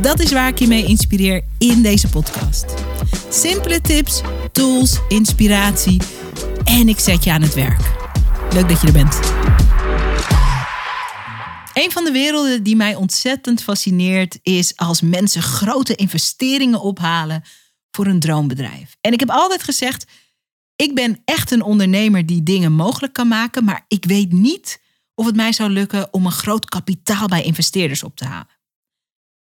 Dat is waar ik je mee inspireer in deze podcast. Simpele tips, tools, inspiratie en ik zet je aan het werk. Leuk dat je er bent. Een van de werelden die mij ontzettend fascineert is als mensen grote investeringen ophalen voor een droombedrijf. En ik heb altijd gezegd, ik ben echt een ondernemer die dingen mogelijk kan maken, maar ik weet niet of het mij zou lukken om een groot kapitaal bij investeerders op te halen.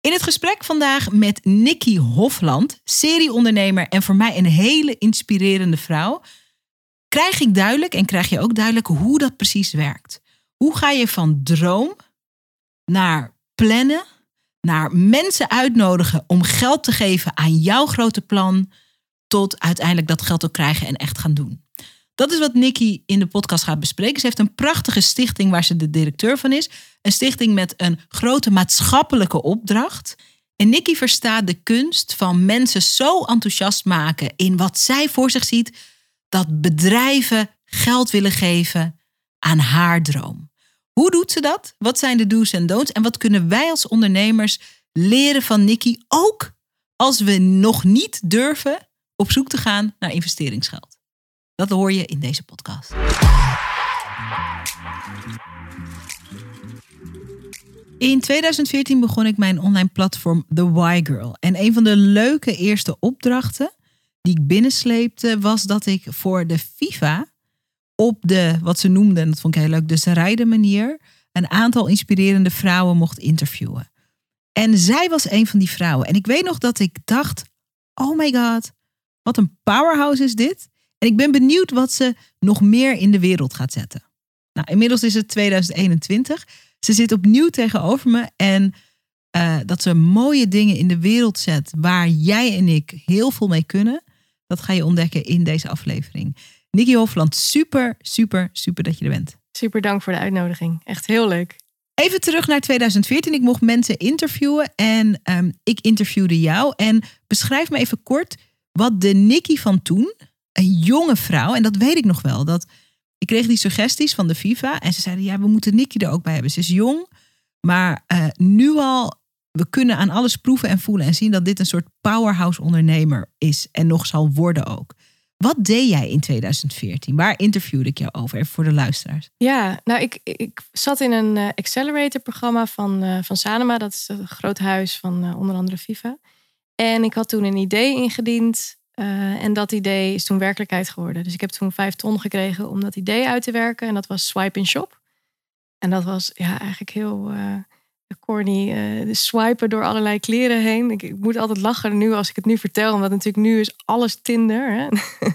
In het gesprek vandaag met Nikki Hofland, serieondernemer en voor mij een hele inspirerende vrouw, krijg ik duidelijk en krijg je ook duidelijk hoe dat precies werkt. Hoe ga je van droom naar plannen, naar mensen uitnodigen om geld te geven aan jouw grote plan, tot uiteindelijk dat geld ook krijgen en echt gaan doen. Dat is wat Nikki in de podcast gaat bespreken. Ze heeft een prachtige stichting waar ze de directeur van is. Een stichting met een grote maatschappelijke opdracht. En Nikki verstaat de kunst van mensen zo enthousiast maken in wat zij voor zich ziet, dat bedrijven geld willen geven aan haar droom. Hoe doet ze dat? Wat zijn de do's en don'ts? En wat kunnen wij als ondernemers leren van Nikki, ook als we nog niet durven op zoek te gaan naar investeringsgeld? Dat hoor je in deze podcast. In 2014 begon ik mijn online platform The Why Girl. En een van de leuke eerste opdrachten die ik binnensleepte was dat ik voor de FIFA op de, wat ze noemden, en dat vond ik heel leuk, de rijden manier, een aantal inspirerende vrouwen mocht interviewen. En zij was een van die vrouwen. En ik weet nog dat ik dacht, oh my god, wat een powerhouse is dit. En ik ben benieuwd wat ze nog meer in de wereld gaat zetten. Nou, inmiddels is het 2021. Ze zit opnieuw tegenover me en uh, dat ze mooie dingen in de wereld zet waar jij en ik heel veel mee kunnen. Dat ga je ontdekken in deze aflevering. Nikki Hofland, super, super, super dat je er bent. Super dank voor de uitnodiging. Echt heel leuk. Even terug naar 2014. Ik mocht mensen interviewen en um, ik interviewde jou. En beschrijf me even kort wat de Nikki van toen, een jonge vrouw, en dat weet ik nog wel, dat ik kreeg die suggesties van de FIFA en ze zeiden ja, we moeten Nikki er ook bij hebben. Ze is jong, maar uh, nu al, we kunnen aan alles proeven en voelen en zien dat dit een soort powerhouse ondernemer is en nog zal worden ook. Wat deed jij in 2014? Waar interviewde ik jou over? Even voor de luisteraars. Ja, nou, ik, ik zat in een uh, accelerator-programma van, uh, van Sanema. Dat is een groot huis van onder andere FIFA. En ik had toen een idee ingediend. En dat idee is toen werkelijkheid geworden. Dus ik heb toen vijf ton gekregen om dat idee uit te werken. En dat was Swipe in Shop. En dat was ja, eigenlijk heel corny uh, swipen door allerlei kleren heen. Ik, ik, moet altijd lachen nu als ik het nu vertel. Omdat natuurlijk nu is alles Tinder. Hè?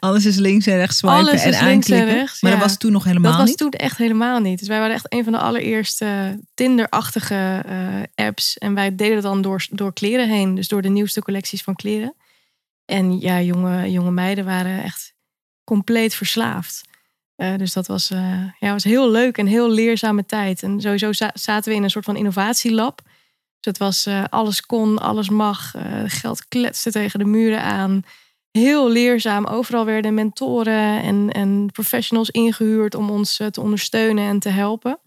Alles is links en rechts swipen alles en aanklikken. En rechts, maar dat was toen nog helemaal niet? Dat was toen echt helemaal niet. Dus wij waren echt een van de allereerste Tinder-achtige apps. En wij deden dat dan door, door kleren heen. Dus door de nieuwste collecties van kleren. En ja, jonge, jonge meiden waren echt compleet verslaafd. Uh, dus dat was, uh, ja, was heel leuk en heel leerzame tijd. En sowieso zaten we in een soort van innovatielab. Dus het was uh, alles kon, alles mag. geld kletste tegen de muren aan. Heel leerzaam. Overal werden mentoren en, en professionals ingehuurd om ons te ondersteunen en te helpen.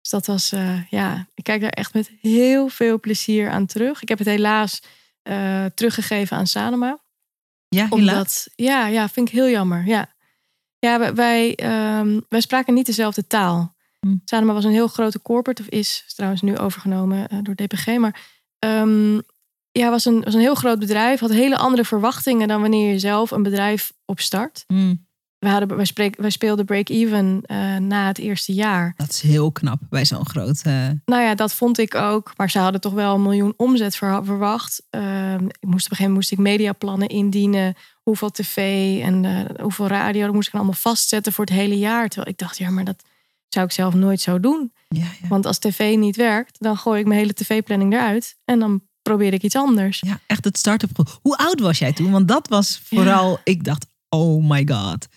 Dus dat was, ja, ik kijk daar echt met heel veel plezier aan terug. Ik heb het helaas teruggegeven aan Sanoma. Ja. Omdat, ja, ja, vind ik heel jammer. Ja. Ja, wij, um, wij spraken niet dezelfde taal. Hm. Sanoma was een heel grote corporate, of is, trouwens nu overgenomen uh, door DPG. Maar um, ja, was een, was een heel groot bedrijf. Had hele andere verwachtingen dan wanneer je zelf een bedrijf opstart. Hm. We hadden, wij, spreek, wij speelden break-even uh, na het eerste jaar. Dat is heel knap bij zo'n groot. Uh... Nou ja, dat vond ik ook. Maar ze hadden toch wel een miljoen omzet verwacht. Uh, ik moest op een gegeven moment moest ik mediaplannen indienen hoeveel tv en uh, hoeveel radio. Dat moest ik dan allemaal vastzetten voor het hele jaar. Terwijl ik dacht, ja, maar dat zou ik zelf nooit zo doen. Ja, ja. Want als tv niet werkt, dan gooi ik mijn hele tv-planning eruit. En dan probeerde ik iets anders. Ja, echt het start-up. Hoe oud was jij toen? Want dat was vooral, ik dacht, oh my god.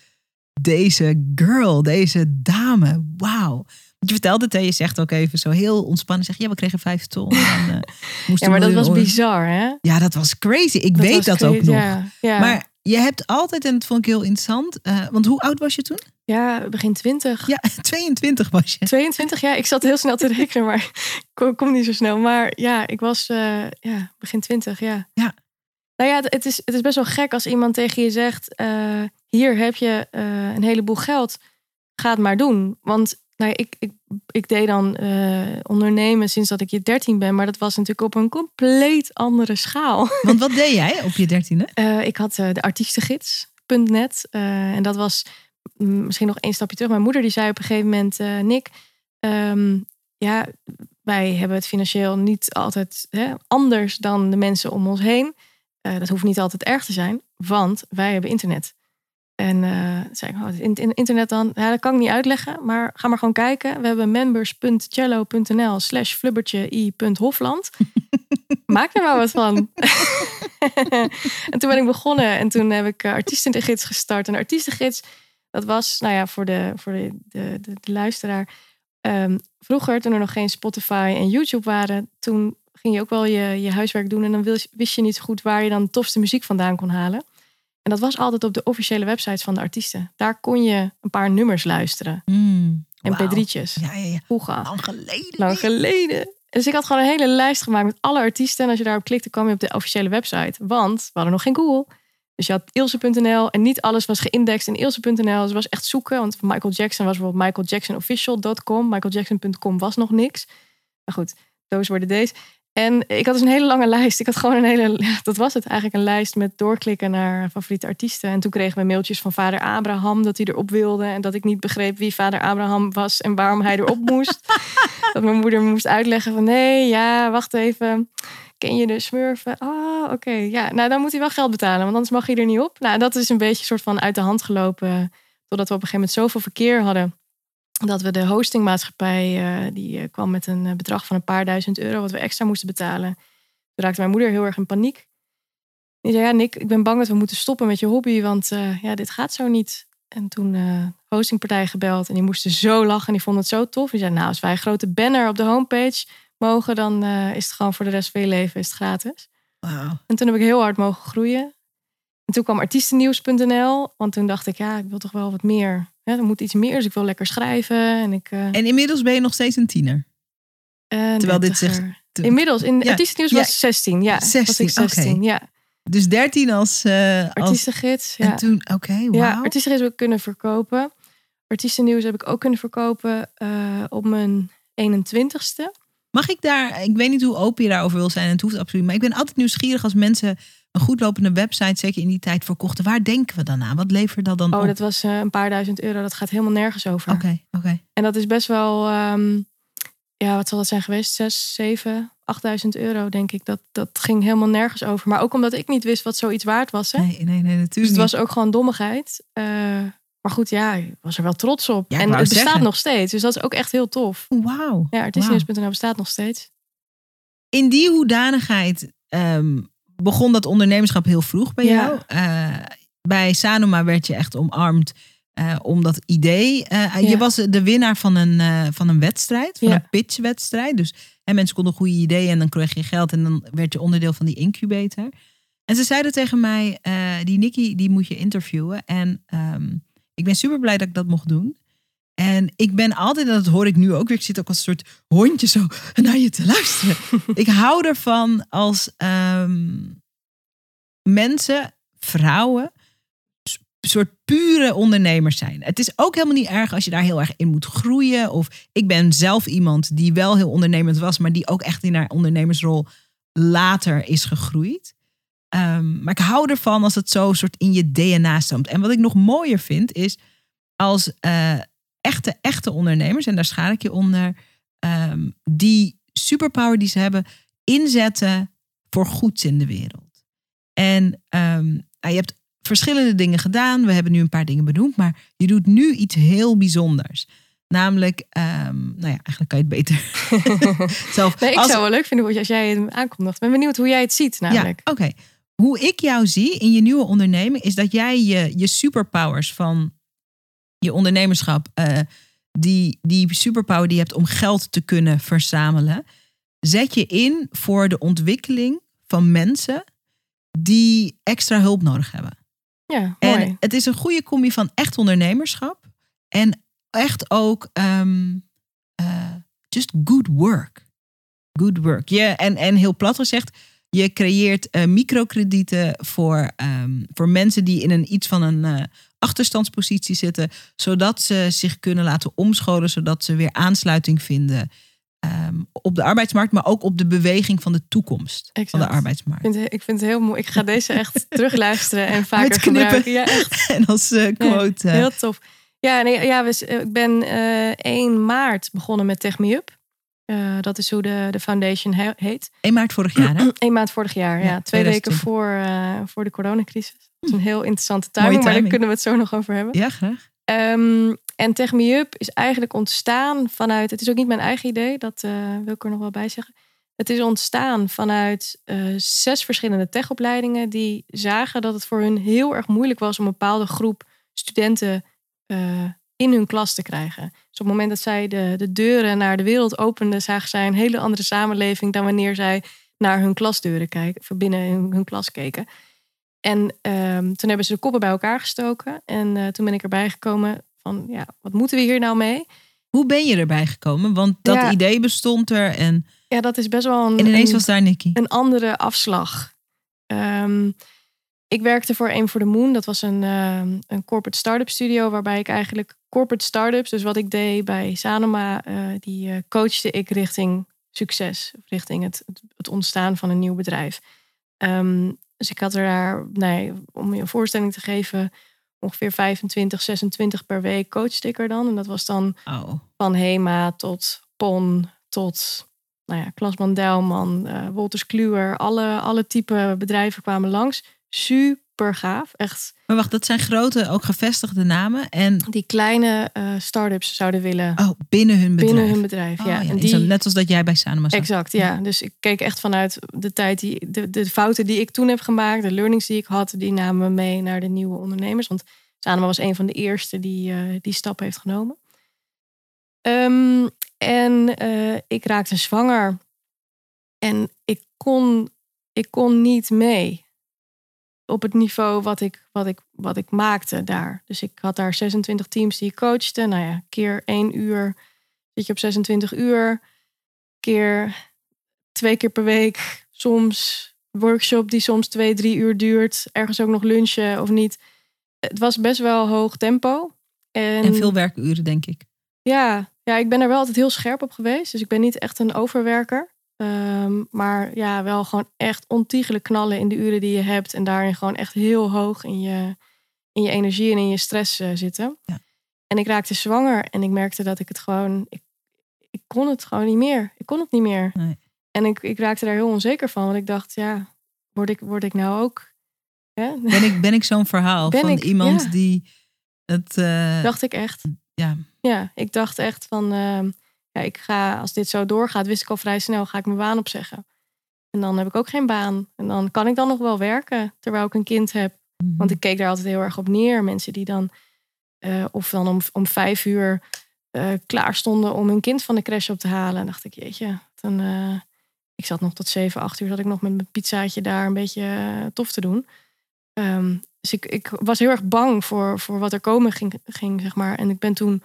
Deze girl, deze dame, wauw. Je vertelt het je zegt ook even zo heel ontspannen. Zeg, ja, we kregen vijf ton. En, moesten Ja, maar dat was bizar, hè? Ja, dat was crazy. Ik Dat weet dat ook nog. Ja, ja. Maar je hebt altijd, en dat vond ik heel interessant. eh, want hoe oud was je toen? ja begin 20. Ja, 22 was je. 22, ja. Ik zat heel snel te rekenen, maar ik kom, kom niet zo snel. Maar ja, ik was eh, ja, begin 20, ja. Ja. Nou ja, het is, het is best wel gek als iemand tegen je zegt... eh, hier heb je eh, een heleboel geld, ga het maar doen. Want nou ik, ik, ik deed dan eh, ondernemen sinds dat ik je 13 ben... maar dat was natuurlijk op een compleet andere schaal. Want wat deed jij op je dertiende? Ik had de artiestengids.net. en dat was mm, misschien nog één stapje terug. Mijn moeder die zei op een gegeven moment... Nick, ehm, ja, wij hebben het financieel niet altijd hè, anders dan de mensen om ons heen. Eh, dat hoeft niet altijd erg te zijn, want wij hebben internet. En eh zei ik, oh, in, in- internet dan? Ja, dat kan ik niet uitleggen, maar ga maar gewoon kijken. We hebben members.cello.nl slash flubbertje i.hofland. Maak er maar wat van. en toen ben ik begonnen en toen heb ik eh, artiestengids gestart. En artiestengids, dat was, nou ja, voor de, voor de, de, de, de luisteraar. ehm, vroeger, toen er nog geen Spotify en YouTube waren, toen ging je ook wel je, je huiswerk doen. En dan wist, wist je niet zo goed waar je dan de tofste muziek vandaan kon halen. En dat was altijd op de officiële websites van de artiesten. Daar kon je een paar nummers luisteren. Mm, En wauw. p3'tjes. Ja, ja, ja. Vroeger. Lang geleden. Lang geleden. Dus ik had gewoon een hele lijst gemaakt met alle artiesten. En als je daarop klikte, kwam je op de officiële website. Want we hadden nog geen Google. Dus je had Ilse.nl en niet alles was geïndexed in Ilse.nl. Dus was echt zoeken. Want Michael Jackson was bijvoorbeeld michaeljacksonofficial.com. Michaeljackson.com was nog niks. Maar goed, those were the days. En ik had dus een hele lange lijst. Ik had gewoon een hele, ja, dat was het eigenlijk, een lijst met doorklikken naar favoriete artiesten. En toen kregen we mailtjes van vader Abraham dat hij erop wilde. En dat ik niet begreep wie vader Abraham was en waarom hij erop moest. dat mijn moeder moest uitleggen van nee, ja, wacht even. Ken je de smurfen? Ah, oké. Ja, nou dan moet hij wel geld betalen, want anders mag hij er niet op. Nou, dat is een beetje soort van uit de hand gelopen. Totdat we op een gegeven moment zoveel verkeer hadden. Dat we de hostingmaatschappij, eh, die eh, kwam met een eh, bedrag van een paar duizend euro, wat we extra moesten betalen. Toen raakte mijn moeder heel erg in paniek. Die zei, ja Nick, ik ben bang dat we moeten stoppen met je hobby, want ja, dit gaat zo niet. En toen eh hostingpartij gebeld en die moesten zo lachen en die vonden het zo tof. Die zei, nou, als wij een grote banner op de homepage mogen, dan is het gewoon voor de rest van je leven is het gratis. Wauw. En toen heb ik heel hard mogen groeien. En toen kwam artiestennieuws.nl, want toen dacht ik, ja, ik wil toch wel wat meer. Ja, er moet iets meer, dus ik wil lekker schrijven. En ik, eh, En inmiddels ben je nog steeds een tiener. eh, terwijl dit zegt- Inmiddels, in Ja, artiestennieuws ja. was 16, ja. 16, was ik 16, oké. ja. Dus 13 als... als Artiestengids, ja. En toen, oké, Ja, wauw. artiestengids heb ik kunnen verkopen. Artiestennieuws heb ik ook kunnen verkopen op mijn 21ste. Mag ik daar, ik weet niet hoe open je daarover wil zijn, en het hoeft absoluut, maar ik ben altijd nieuwsgierig als mensen een goed lopende website, zeker in die tijd, verkochten. Waar denken we dan aan? Wat levert dat dan Oh, op? dat was eh, een paar duizend euro. Dat gaat helemaal nergens over. Oké, oké. En dat is best wel, ehm, ja, wat zal dat zijn geweest? Zes, zeven, achtduizend euro, denk ik. Dat, dat ging helemaal nergens over. Maar ook omdat ik niet wist wat zoiets waard was. Hè? Nee, nee, nee, dus natuurlijk het niet. was ook gewoon dommigheid. Eh, maar goed, ja, ik was er wel trots op. Ja, en het bestaat zeggen. nog steeds. Dus dat is ook echt heel tof. Wauw. Ja, artiestennieuws.nl bestaat nog steeds. In die hoedanigheid ehm, begon dat ondernemerschap heel vroeg bij Ja. jou. Eh, bij Sanoma werd je echt omarmd eh, om dat idee. Eh, Je was de winnaar van een, van een wedstrijd, van een pitchwedstrijd. Dus hè, mensen konden goede ideeën en dan kreeg je geld en dan werd je onderdeel van die incubator. En ze zeiden tegen mij, die Nikki, die moet je interviewen. En ehm, ik ben super blij dat ik dat mocht doen. En ik ben altijd, en dat hoor ik nu ook weer, ik zit ook als een soort hondje zo naar je te luisteren. ik hou ervan als ehm, mensen, vrouwen, soort pure ondernemers zijn. Het is ook helemaal niet erg als je daar heel erg in moet groeien. Of ik ben zelf iemand die wel heel ondernemend was, maar die ook echt in haar ondernemersrol later is gegroeid. Ehm, maar ik hou ervan als het zo soort in je DNA stroomt. En wat ik nog mooier vind is als eh, echte, echte ondernemers, en daar schaar ik je onder, ehm, die superpower die ze hebben, inzetten voor goeds in de wereld. En ehm, nou, je hebt verschillende dingen gedaan. We hebben nu een paar dingen benoemd, maar je doet nu iets heel bijzonders. Namelijk, nou ja, eigenlijk kan je het beter zelf. Nee, ik Als- zou wel leuk vinden als jij het aankondigt. Ik ben benieuwd hoe jij het ziet namelijk. Ja, oké. Hoe ik jou zie in je nieuwe onderneming is dat jij je, je superpowers van je ondernemerschap, eh, die, die superpower die je hebt om geld te kunnen verzamelen, zet je in voor de ontwikkeling van mensen die extra hulp nodig hebben. Ja, mooi. En het is een goede combi van echt ondernemerschap en echt ook ehm, eh, just good work. Good work. Je, en, en heel plat gezegd, je creëert eh, microkredieten voor, ehm, voor mensen die in een iets van een eh, achterstandspositie zitten, zodat ze zich kunnen laten omscholen, zodat ze weer aansluiting vinden ehm, op de arbeidsmarkt, maar ook op de beweging van de toekomst van de arbeidsmarkt. Ik vind, het- ik vind het heel mooi. Ik ga deze echt terugluisteren en vaker Uitknippen. gebruiken. Ja, echt En als eh, quote. heel tof. Ja, nee, ja we, ik ben eh 1 maart begonnen met Tech Eh, dat is hoe de, de foundation he- heet. 1 maart vorig jaar, hè? 1 maand vorig jaar, ja. Ja, Twee weken 2020. voor, eh, voor de coronacrisis. Dat is een heel interessante timing, maar daar kunnen we het zo nog over hebben. Ja, graag. Ehm, en Tech Me Up is eigenlijk ontstaan vanuit... Het is ook niet mijn eigen idee, dat eh, wil ik er nog wel bij zeggen. Het is ontstaan vanuit zes verschillende techopleidingen... die zagen dat het voor hun heel erg moeilijk was... om een bepaalde groep studenten in hun klas te krijgen. Dus op het moment dat zij de, de deuren naar de wereld openden... zagen zij een hele andere samenleving... dan wanneer zij naar hun klasdeuren kijken, of binnen hun, hun klas keken. En ehm, toen hebben ze de koppen bij elkaar gestoken. En eh, toen ben ik erbij gekomen van, ja, wat moeten we hier nou mee? Hoe ben je erbij gekomen? Want dat Ja. idee bestond er en, Ja, dat is best wel een, en ineens een, was daar Nicky. een andere afslag. Ehm, ik werkte voor Aim for the Moon. Dat was een, ehm, een corporate startup studio waarbij ik eigenlijk corporate startups, dus wat ik deed bij Sanoma, eh, die eh, coachte ik richting succes, richting het, het, ontstaan van een nieuw bedrijf. Ehm, dus ik had er daar, nee, om je een voorstelling te geven, ongeveer 25, 26 per week coachte ik er dan. En dat was dan Oh. van Hema tot Pon tot nou ja, Klasman Delman, eh Wolters Kluwer. Alle, alle type bedrijven kwamen langs. Super gaaf. Echt Maar wacht, dat zijn grote, ook gevestigde namen. En die kleine eh start-ups zouden willen oh, binnen hun bedrijf. binnen hun bedrijf. Oh, ja. En die, Net als dat jij bij Sanoma zat. exact, ja. Dus ik keek echt vanuit de tijd, die, de, de fouten die ik toen heb gemaakt, de learnings die ik had, die namen we mee naar de nieuwe ondernemers. Want Sanoma was een van de eerste die eh, die stap heeft genomen. Ehm, en eh, ik raakte zwanger. En ik kon, ik kon niet mee op het niveau wat ik, wat, ik, wat ik maakte daar. Dus ik had daar 26 teams die ik coachte. Nou ja, keer één uur zit je op 26 uur. Keer twee keer per week. Soms workshop die soms twee, drie uur duurt. Ergens ook nog lunchen of niet. Het was best wel hoog tempo. En, En veel werkuren, denk ik. ja, ja, ik ben er wel altijd heel scherp op geweest. Dus ik ben niet echt een overwerker. Ehm, maar ja, wel gewoon echt ontiegelijk knallen in de uren die je hebt. En daarin gewoon echt heel hoog in je, in je energie en in je stress eh, zitten. Ja. En ik raakte zwanger en ik merkte dat ik het gewoon... Ik, ik kon het gewoon niet meer. Ik kon het niet meer. Nee. En ik, ik raakte daar heel onzeker van. Want ik dacht, ja, word ik, word ik nou ook... Hè? Ben ik, ben ik zo'n verhaal Ben van ik, iemand ja. die het... eh, dacht ik echt. ja, Ja, ik dacht echt van, ehm, ja, ik ga, als dit zo doorgaat, wist ik al vrij snel, ga ik mijn baan opzeggen. En dan heb ik ook geen baan. En dan kan ik dan nog wel werken, terwijl ik een kind heb. mhm. Want ik keek daar altijd heel erg op neer. Mensen die dan, eh, of dan om, om vijf uur eh, klaar stonden om hun kind van de crash op te halen. En dacht ik, jeetje, dan, eh, ik zat nog tot zeven, acht uur, zat ik nog met mijn pizzaatje daar een beetje tof te doen. Ehm, dus ik, ik was heel erg bang voor, voor wat er komen ging, ging, zeg maar. En ik ben toen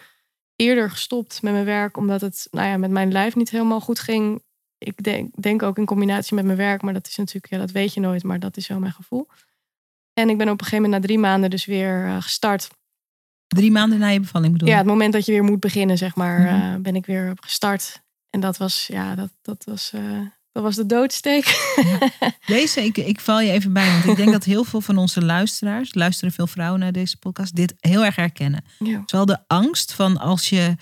eerder gestopt met mijn werk, omdat het nou ja, met mijn lijf niet helemaal goed ging. Ik denk, denk ook in combinatie met mijn werk, maar dat is natuurlijk, ja, dat weet je nooit, maar dat is wel mijn gevoel. En ik ben op een gegeven moment na drie maanden dus weer eh, gestart. drie maanden na je bevalling bedoel je? Ja, het moment dat je weer moet beginnen, zeg maar, Mhm. eh, ben ik weer gestart. En dat was, ja, dat, dat was, eh, dat was de doodsteek. Deze, ik, ik val je even bij, want ik denk dat heel veel van onze luisteraars, luisteren veel vrouwen naar deze podcast, dit heel erg herkennen. ja. Terwijl de angst van als je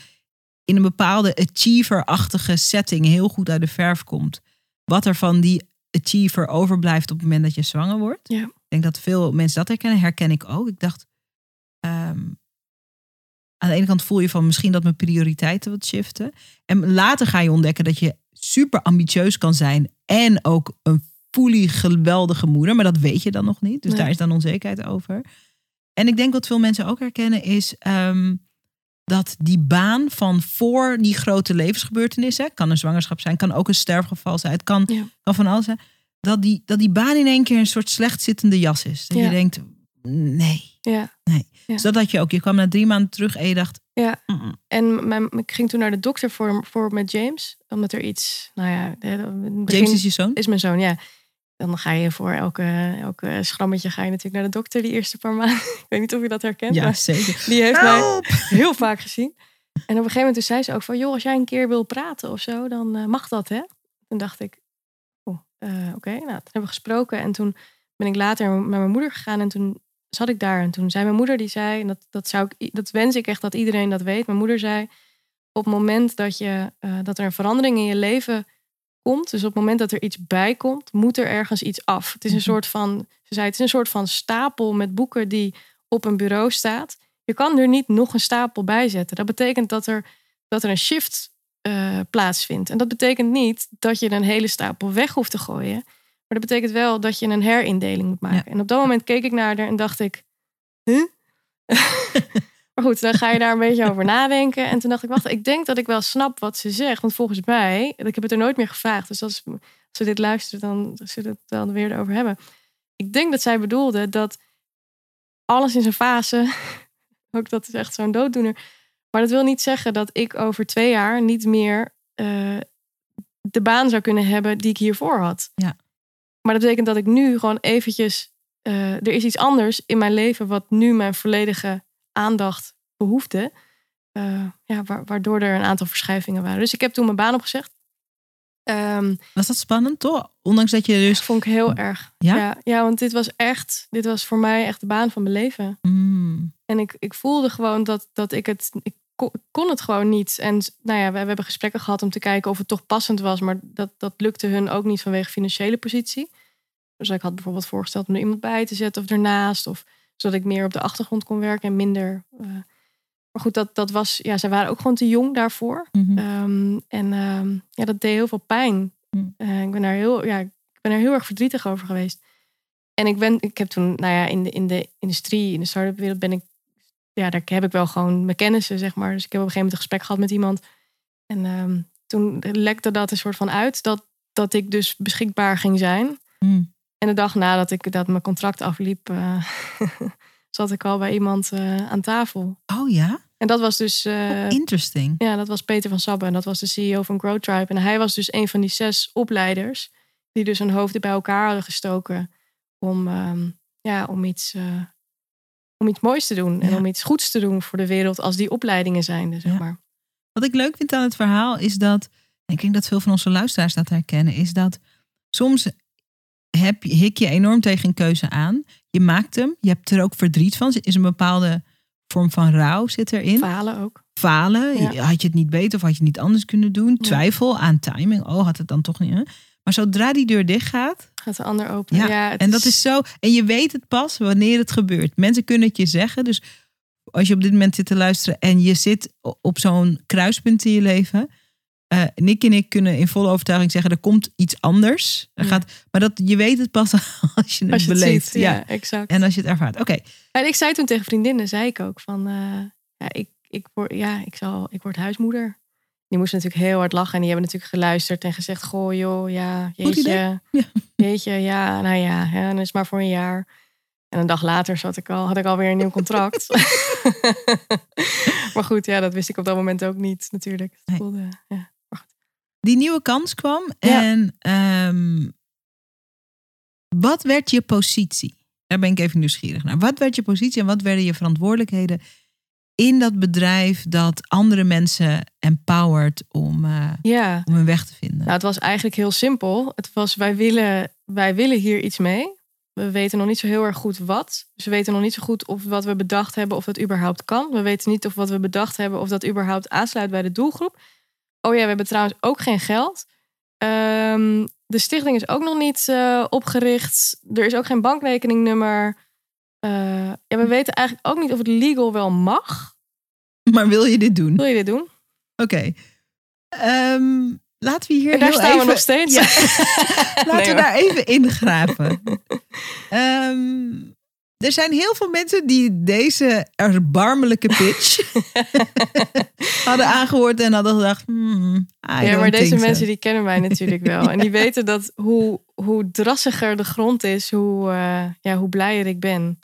in een bepaalde achiever-achtige setting heel goed uit de verf komt, wat er van die achiever overblijft op het moment dat je zwanger wordt. Ja. Ik denk dat veel mensen dat herkennen, herken ik ook. Ik dacht, ehm, aan de ene kant voel je van misschien dat mijn prioriteiten wat shiften. En later ga je ontdekken dat je super ambitieus kan zijn. En ook een fully geweldige moeder. Maar dat weet je dan nog niet. Dus Nee. daar is dan onzekerheid over. En ik denk wat veel mensen ook herkennen is ehm, dat die baan van voor die grote levensgebeurtenissen, kan een zwangerschap zijn, kan ook een sterfgeval zijn, het kan, Ja. kan van alles zijn, dat die, dat die baan in één keer een soort slecht zittende jas is. Dat je denkt, nee. Ja. Nee. Ja. Dus dat had je ook. Je kwam na drie maanden terug en je dacht, Ja. En mijn, ik ging toen naar de dokter voor, voor met James. Omdat er iets, nou ja, James is je zoon? is mijn zoon, ja. Dan ga je voor elke, elke schrammetje ga je natuurlijk naar de dokter die eerste paar maanden. Ik weet niet of je dat herkent, Ja, maar zeker. die heeft mij heel vaak gezien. En op een gegeven moment zei ze ook van... joh, als jij een keer wil praten of zo, dan eh, mag dat, hè? Toen dacht ik, oh, eh, oké. Nou, toen hebben we gesproken. En toen ben ik later naar mijn moeder gegaan. En toen zat ik daar. En toen zei mijn moeder, die zei... en dat, dat, zou ik, dat wens ik echt dat iedereen dat weet. Mijn moeder zei, op het moment dat, je, eh, dat er een verandering in je leven komt... dus op het moment dat er iets bij komt, moet er ergens iets af. Het is een Mhm. soort van... Ze zei, het is een soort van stapel met boeken die op een bureau staat... Je kan er niet nog een stapel bij zetten. Dat betekent dat er, dat er een shift eh, plaatsvindt. En dat betekent niet dat je een hele stapel weg hoeft te gooien. Maar dat betekent wel dat je een herindeling moet maken. En op dat moment keek ik naar haar en dacht ik... Huh? maar goed, dan ga je daar een beetje over nadenken. En toen dacht ik, wacht, ik denk dat ik wel snap wat ze zegt. Want volgens mij, ik heb het er nooit meer gevraagd. Dus als, als ze dit luisteren, dan zullen we het dan weer erover hebben. Ik denk dat zij bedoelde dat alles in zijn fase ook dat is echt zo'n dooddoener. Maar dat wil niet zeggen dat ik over twee jaar niet meer eh, de baan zou kunnen hebben die ik hiervoor had. Ja. Maar dat betekent dat ik nu gewoon eventjes. eh, er is iets anders in mijn leven wat nu mijn volledige aandacht behoefde. Eh, ja, wa- waardoor er een aantal verschuivingen waren. Dus ik heb toen mijn baan opgezegd. Ehm, Was dat spannend, toch? Ondanks dat je dus... vond ik heel erg. Ja? ja? Ja, want dit was echt, dit was voor mij echt de baan van mijn leven. Mm, En ik, ik voelde gewoon dat, dat ik het. Ik kon, het gewoon niet. En nou ja, we, we hebben gesprekken gehad om te kijken of het toch passend was. Maar dat, dat lukte hun ook niet vanwege financiële positie. Dus ik had bijvoorbeeld voorgesteld om er iemand bij te zetten of ernaast. Of zodat ik meer op de achtergrond kon werken en minder. eh, maar goed, dat, dat was. Ja, zij waren ook gewoon te jong daarvoor. mhm. Ehm, en ehm, ja, dat deed heel veel pijn. Mm. Eh, ik ben daar heel, ja, ik ben er heel erg verdrietig over geweest. En ik ben, ik heb toen, nou ja, in de, in de industrie, in de start-up wereld ben ik, ja, daar heb ik wel gewoon mijn kennissen, zeg maar. Dus ik heb op een gegeven moment een gesprek gehad met iemand. En ehm, toen lekte dat een soort van uit dat, dat ik dus beschikbaar ging zijn. Mm. En de dag nadat ik dat mijn contract afliep, eh, zat ik al bij iemand eh, aan tafel. Oh ja? En dat was dus. eh, Interesting. ja, dat was Peter van Sabbe. En dat was de CEO van Grow Tribe. En hij was dus een van die zes opleiders. Die dus hun hoofden bij elkaar hadden gestoken. Om, ehm, ja, om, iets, om iets moois te doen. En Ja. om iets goeds te doen voor de wereld. Als die opleidingen zijn, zeg Ja. maar. Wat ik leuk vind aan het verhaal is dat, en ik denk dat veel van onze luisteraars dat herkennen, is dat soms heb, je- hik je enorm tegen een keuze aan. Je maakt hem, je hebt er ook verdriet van. Er is een bepaalde vorm van rouw zit erin. Falen ook. Falen, Ja. had je het niet beter of had je het niet anders kunnen doen? Twijfel aan timing, oh had het dan toch niet. hè? Maar zodra die deur dicht gaat, Gaat de ander open. Ja, en dat is zo. En je weet het pas wanneer het gebeurt. Mensen kunnen het je zeggen. Dus als je op dit moment zit te luisteren en je zit op zo'n kruispunt in je leven. eh Nick en ik kunnen in volle overtuiging zeggen: er komt iets anders. Er Ja. gaat, maar dat, je weet het pas als je het Als je het beleeft. ziet. ja. Ja, exact. En als je het ervaart. Oké, En ik zei toen tegen vriendinnen, zei ik ook van, eh, ja, ik, ik, word, ja, ik, zal, ik word huismoeder. Die moesten natuurlijk heel hard lachen en die hebben natuurlijk geluisterd en gezegd, goh joh, ja, jeetje, Ja. jeetje, ja, nou ja, hè, dan is maar voor een jaar. En een dag later zat ik al, had ik alweer een nieuw contract. maar goed, ja, dat wist ik op dat moment ook niet natuurlijk. Het voelde, ja. die nieuwe kans kwam. Ja. En ehm, wat werd je positie? Daar ben ik even nieuwsgierig naar. Wat werd je positie en wat werden je verantwoordelijkheden in dat bedrijf dat andere mensen empowert om, eh, ja, om hun weg te vinden? Nou, het was eigenlijk heel simpel. Het was, wij willen, wij willen hier iets mee. We weten nog niet zo heel erg goed wat. Dus we weten nog niet zo goed of wat we bedacht hebben, of dat überhaupt kan. We weten niet of wat we bedacht hebben, of dat überhaupt aansluit bij de doelgroep. Oh ja, we hebben trouwens ook geen geld. Ehm, de stichting is ook nog niet eh, opgericht. Er is ook geen bankrekeningnummer. Eh, ja, we weten eigenlijk ook niet of het legal wel mag. Maar wil je dit doen? Wil je dit doen? Oké. Ehm, laten we hier En daar staan even... we nog steeds. Ja. Laten Nee, we daar even ingraven. Ehm, er zijn heel veel mensen die deze erbarmelijke pitch hadden aangehoord en hadden gedacht: hmm, Ja, maar deze so. mensen die kennen mij natuurlijk wel. En die weten dat hoe, hoe drassiger de grond is, hoe, eh, ja, hoe blijer ik ben.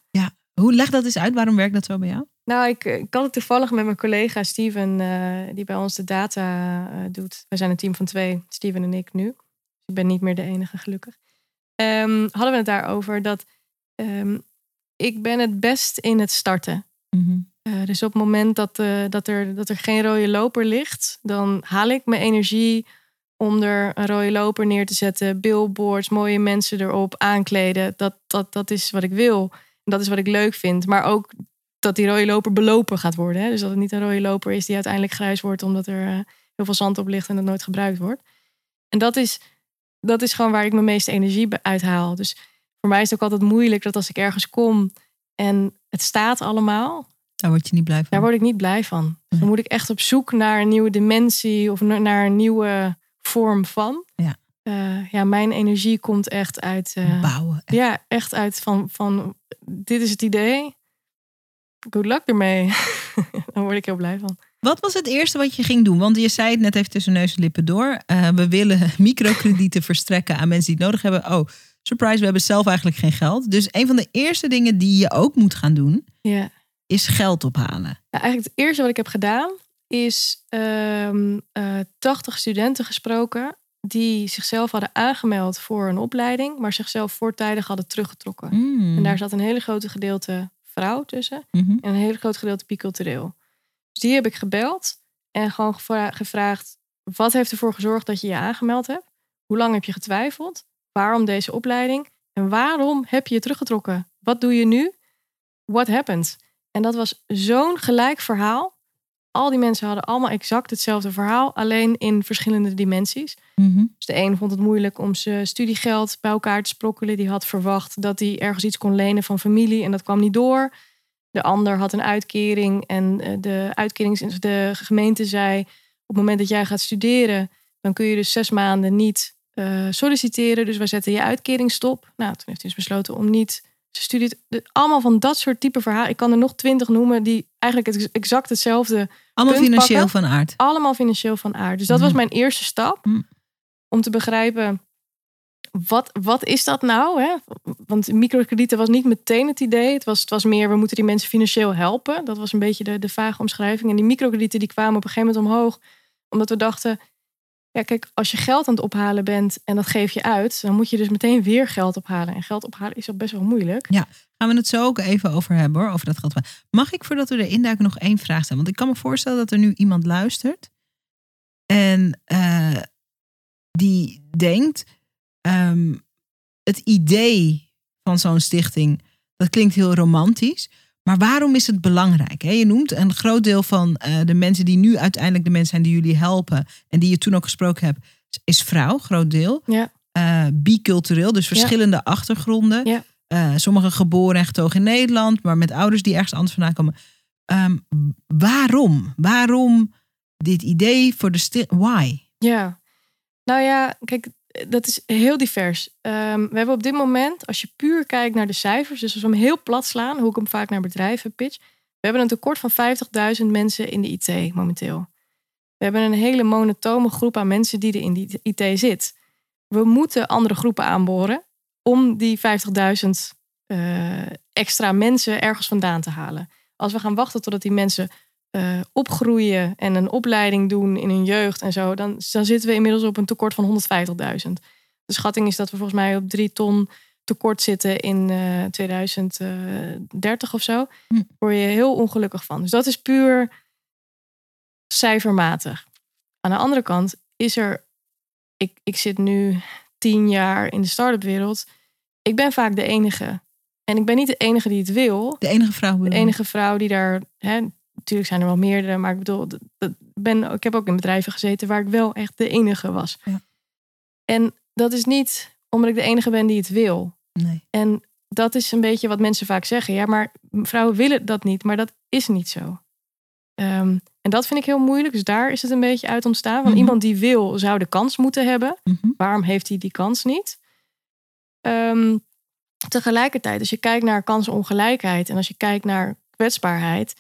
Hoe leg dat eens uit? Waarom werkt dat zo bij jou? Nou, ik, ik had het toevallig met mijn collega Steven, eh, die bij ons de data eh, doet. We zijn een team van twee, Steven en ik nu. Ik ben niet meer de enige, gelukkig. Ehm, hadden we het daarover dat ehm, ik ben het best in het starten. Mhm. Eh, dus op het moment dat, eh, dat, er, dat er geen rode loper ligt, dan haal ik mijn energie om er een rode loper neer te zetten. Billboards, mooie mensen erop, aankleden. Dat, dat, dat is wat ik wil. En dat is wat ik leuk vind. Maar ook dat die rode loper belopen gaat worden. Hè? Dus dat het niet een rode loper is die uiteindelijk grijs wordt omdat er eh, heel veel zand op ligt en dat nooit gebruikt wordt. En dat is, dat is gewoon waar ik mijn meeste energie uithaal. Dus voor mij is het ook altijd moeilijk dat als ik ergens kom en het staat allemaal, Daar word je niet blij van. daar word ik niet blij van. Dan moet ik echt op zoek naar een nieuwe dimensie of na- naar een nieuwe vorm van. Ja. Eh, ja, mijn energie komt echt uit. eh, Bouwen. ja, echt uit van, van dit is het idee. Good luck ermee. Daar word ik heel blij van. Wat was het eerste wat je ging doen? Want je zei het net even tussen neus en lippen door. Eh, we willen microkredieten verstrekken aan mensen die het nodig hebben. Oh, surprise, we hebben zelf eigenlijk geen geld. Dus een van de eerste dingen die je ook moet gaan doen, Ja. is geld ophalen. Nou, eigenlijk het eerste wat ik heb gedaan is ehm, eh 80 studenten gesproken die zichzelf hadden aangemeld voor een opleiding, maar zichzelf voortijdig hadden teruggetrokken. Mm. En daar zat een hele grote gedeelte vrouw tussen Mhm. en een hele groot gedeelte bicultureel. Dus die heb ik gebeld en gewoon gevra- gevraagd: wat heeft ervoor gezorgd dat je je aangemeld hebt? Hoe lang heb je getwijfeld? Waarom deze opleiding? En waarom heb je je teruggetrokken? Wat doe je nu? What happened? En dat was zo'n gelijk verhaal. Al die mensen hadden allemaal exact hetzelfde verhaal, alleen in verschillende dimensies. Mhm. Dus de een vond het moeilijk om zijn studiegeld bij elkaar te sprokkelen. Die had verwacht dat hij ergens iets kon lenen van familie en dat kwam niet door. De ander had een uitkering en eh, de uitkerings de gemeente zei: op het moment dat jij gaat studeren, dan kun je dus zes maanden niet eh, solliciteren. Dus wij zetten je uitkering stop. Nou, toen heeft hij dus besloten om niet studie. te- de- allemaal van dat soort type verhalen. Ik kan er nog twintig noemen die eigenlijk het, exact hetzelfde Allemaal financieel pakken. van aard. allemaal financieel van aard. Dus dat was Mhm. mijn eerste stap. Mhm. Om te begrijpen, wat, wat is dat nou? Hè? Want microkredieten was niet meteen het idee. Het was, het was meer, we moeten die mensen financieel helpen. Dat was een beetje de, de vage omschrijving. En die microkredieten die kwamen op een gegeven moment omhoog. Omdat we dachten, ja kijk, als je geld aan het ophalen bent en dat geef je uit. Dan moet je dus meteen weer geld ophalen. En geld ophalen is al best wel moeilijk. Gaan we het zo ook even over hebben hoor, over dat geld. Mag ik voordat we erin duiken nog één vraag stellen? Want ik kan me voorstellen dat er nu iemand luistert en eh, die denkt, ehm, het idee van zo'n stichting, dat klinkt heel romantisch. Maar waarom is het belangrijk? Je noemt een groot deel van eh, de mensen die nu uiteindelijk de mensen zijn die jullie helpen en die je toen ook gesproken hebt, is vrouw, groot deel. Ja. Eh, bicultureel, dus verschillende achtergronden. Ja. Eh, sommigen geboren en getogen in Nederland, maar met ouders die ergens anders vandaan komen. Ehm, waarom? Waarom dit idee voor de stil? Why? Ja, nou ja, kijk, dat is heel divers. Ehm, we hebben op dit moment, als je puur kijkt naar de cijfers, dus als we hem heel plat slaan, hoe ik hem vaak naar bedrijven pitch, we hebben een tekort van 50.000 mensen in de IT momenteel. We hebben een hele monotone groep aan mensen die er in die IT zit. We moeten andere groepen aanboren om die 50.000 eh, extra mensen ergens vandaan te halen. Als we gaan wachten totdat die mensen eh, opgroeien en een opleiding doen in hun jeugd en zo, dan, dan zitten we inmiddels op een tekort van 150.000. De schatting is dat we volgens mij op drie ton tekort zitten in eh 2030 of zo. Hm. Word je heel ongelukkig van. Dus dat is puur cijfermatig. Aan de andere kant is er, ik, ik zit nu tien jaar in de start-up wereld. Ik ben vaak de enige. En ik ben niet de enige die het wil De enige vrouw. de enige vrouw die daar. Hè, natuurlijk zijn er wel meerdere, maar ik bedoel, dat, ben, ik heb ook in bedrijven gezeten waar ik wel echt de enige was. Ja. En dat is niet omdat ik de enige ben die het wil. Nee. En dat is een beetje wat mensen vaak zeggen. Ja, maar vrouwen willen dat niet, maar dat is niet zo. Ehm, en dat vind ik heel moeilijk. Dus daar is het een beetje uit ontstaan. Van Mhm. iemand die wil, zou de kans moeten hebben. Mhm. Waarom heeft hij die kans niet? Ehm, tegelijkertijd, als je kijkt naar kansenongelijkheid en als je kijkt naar kwetsbaarheid.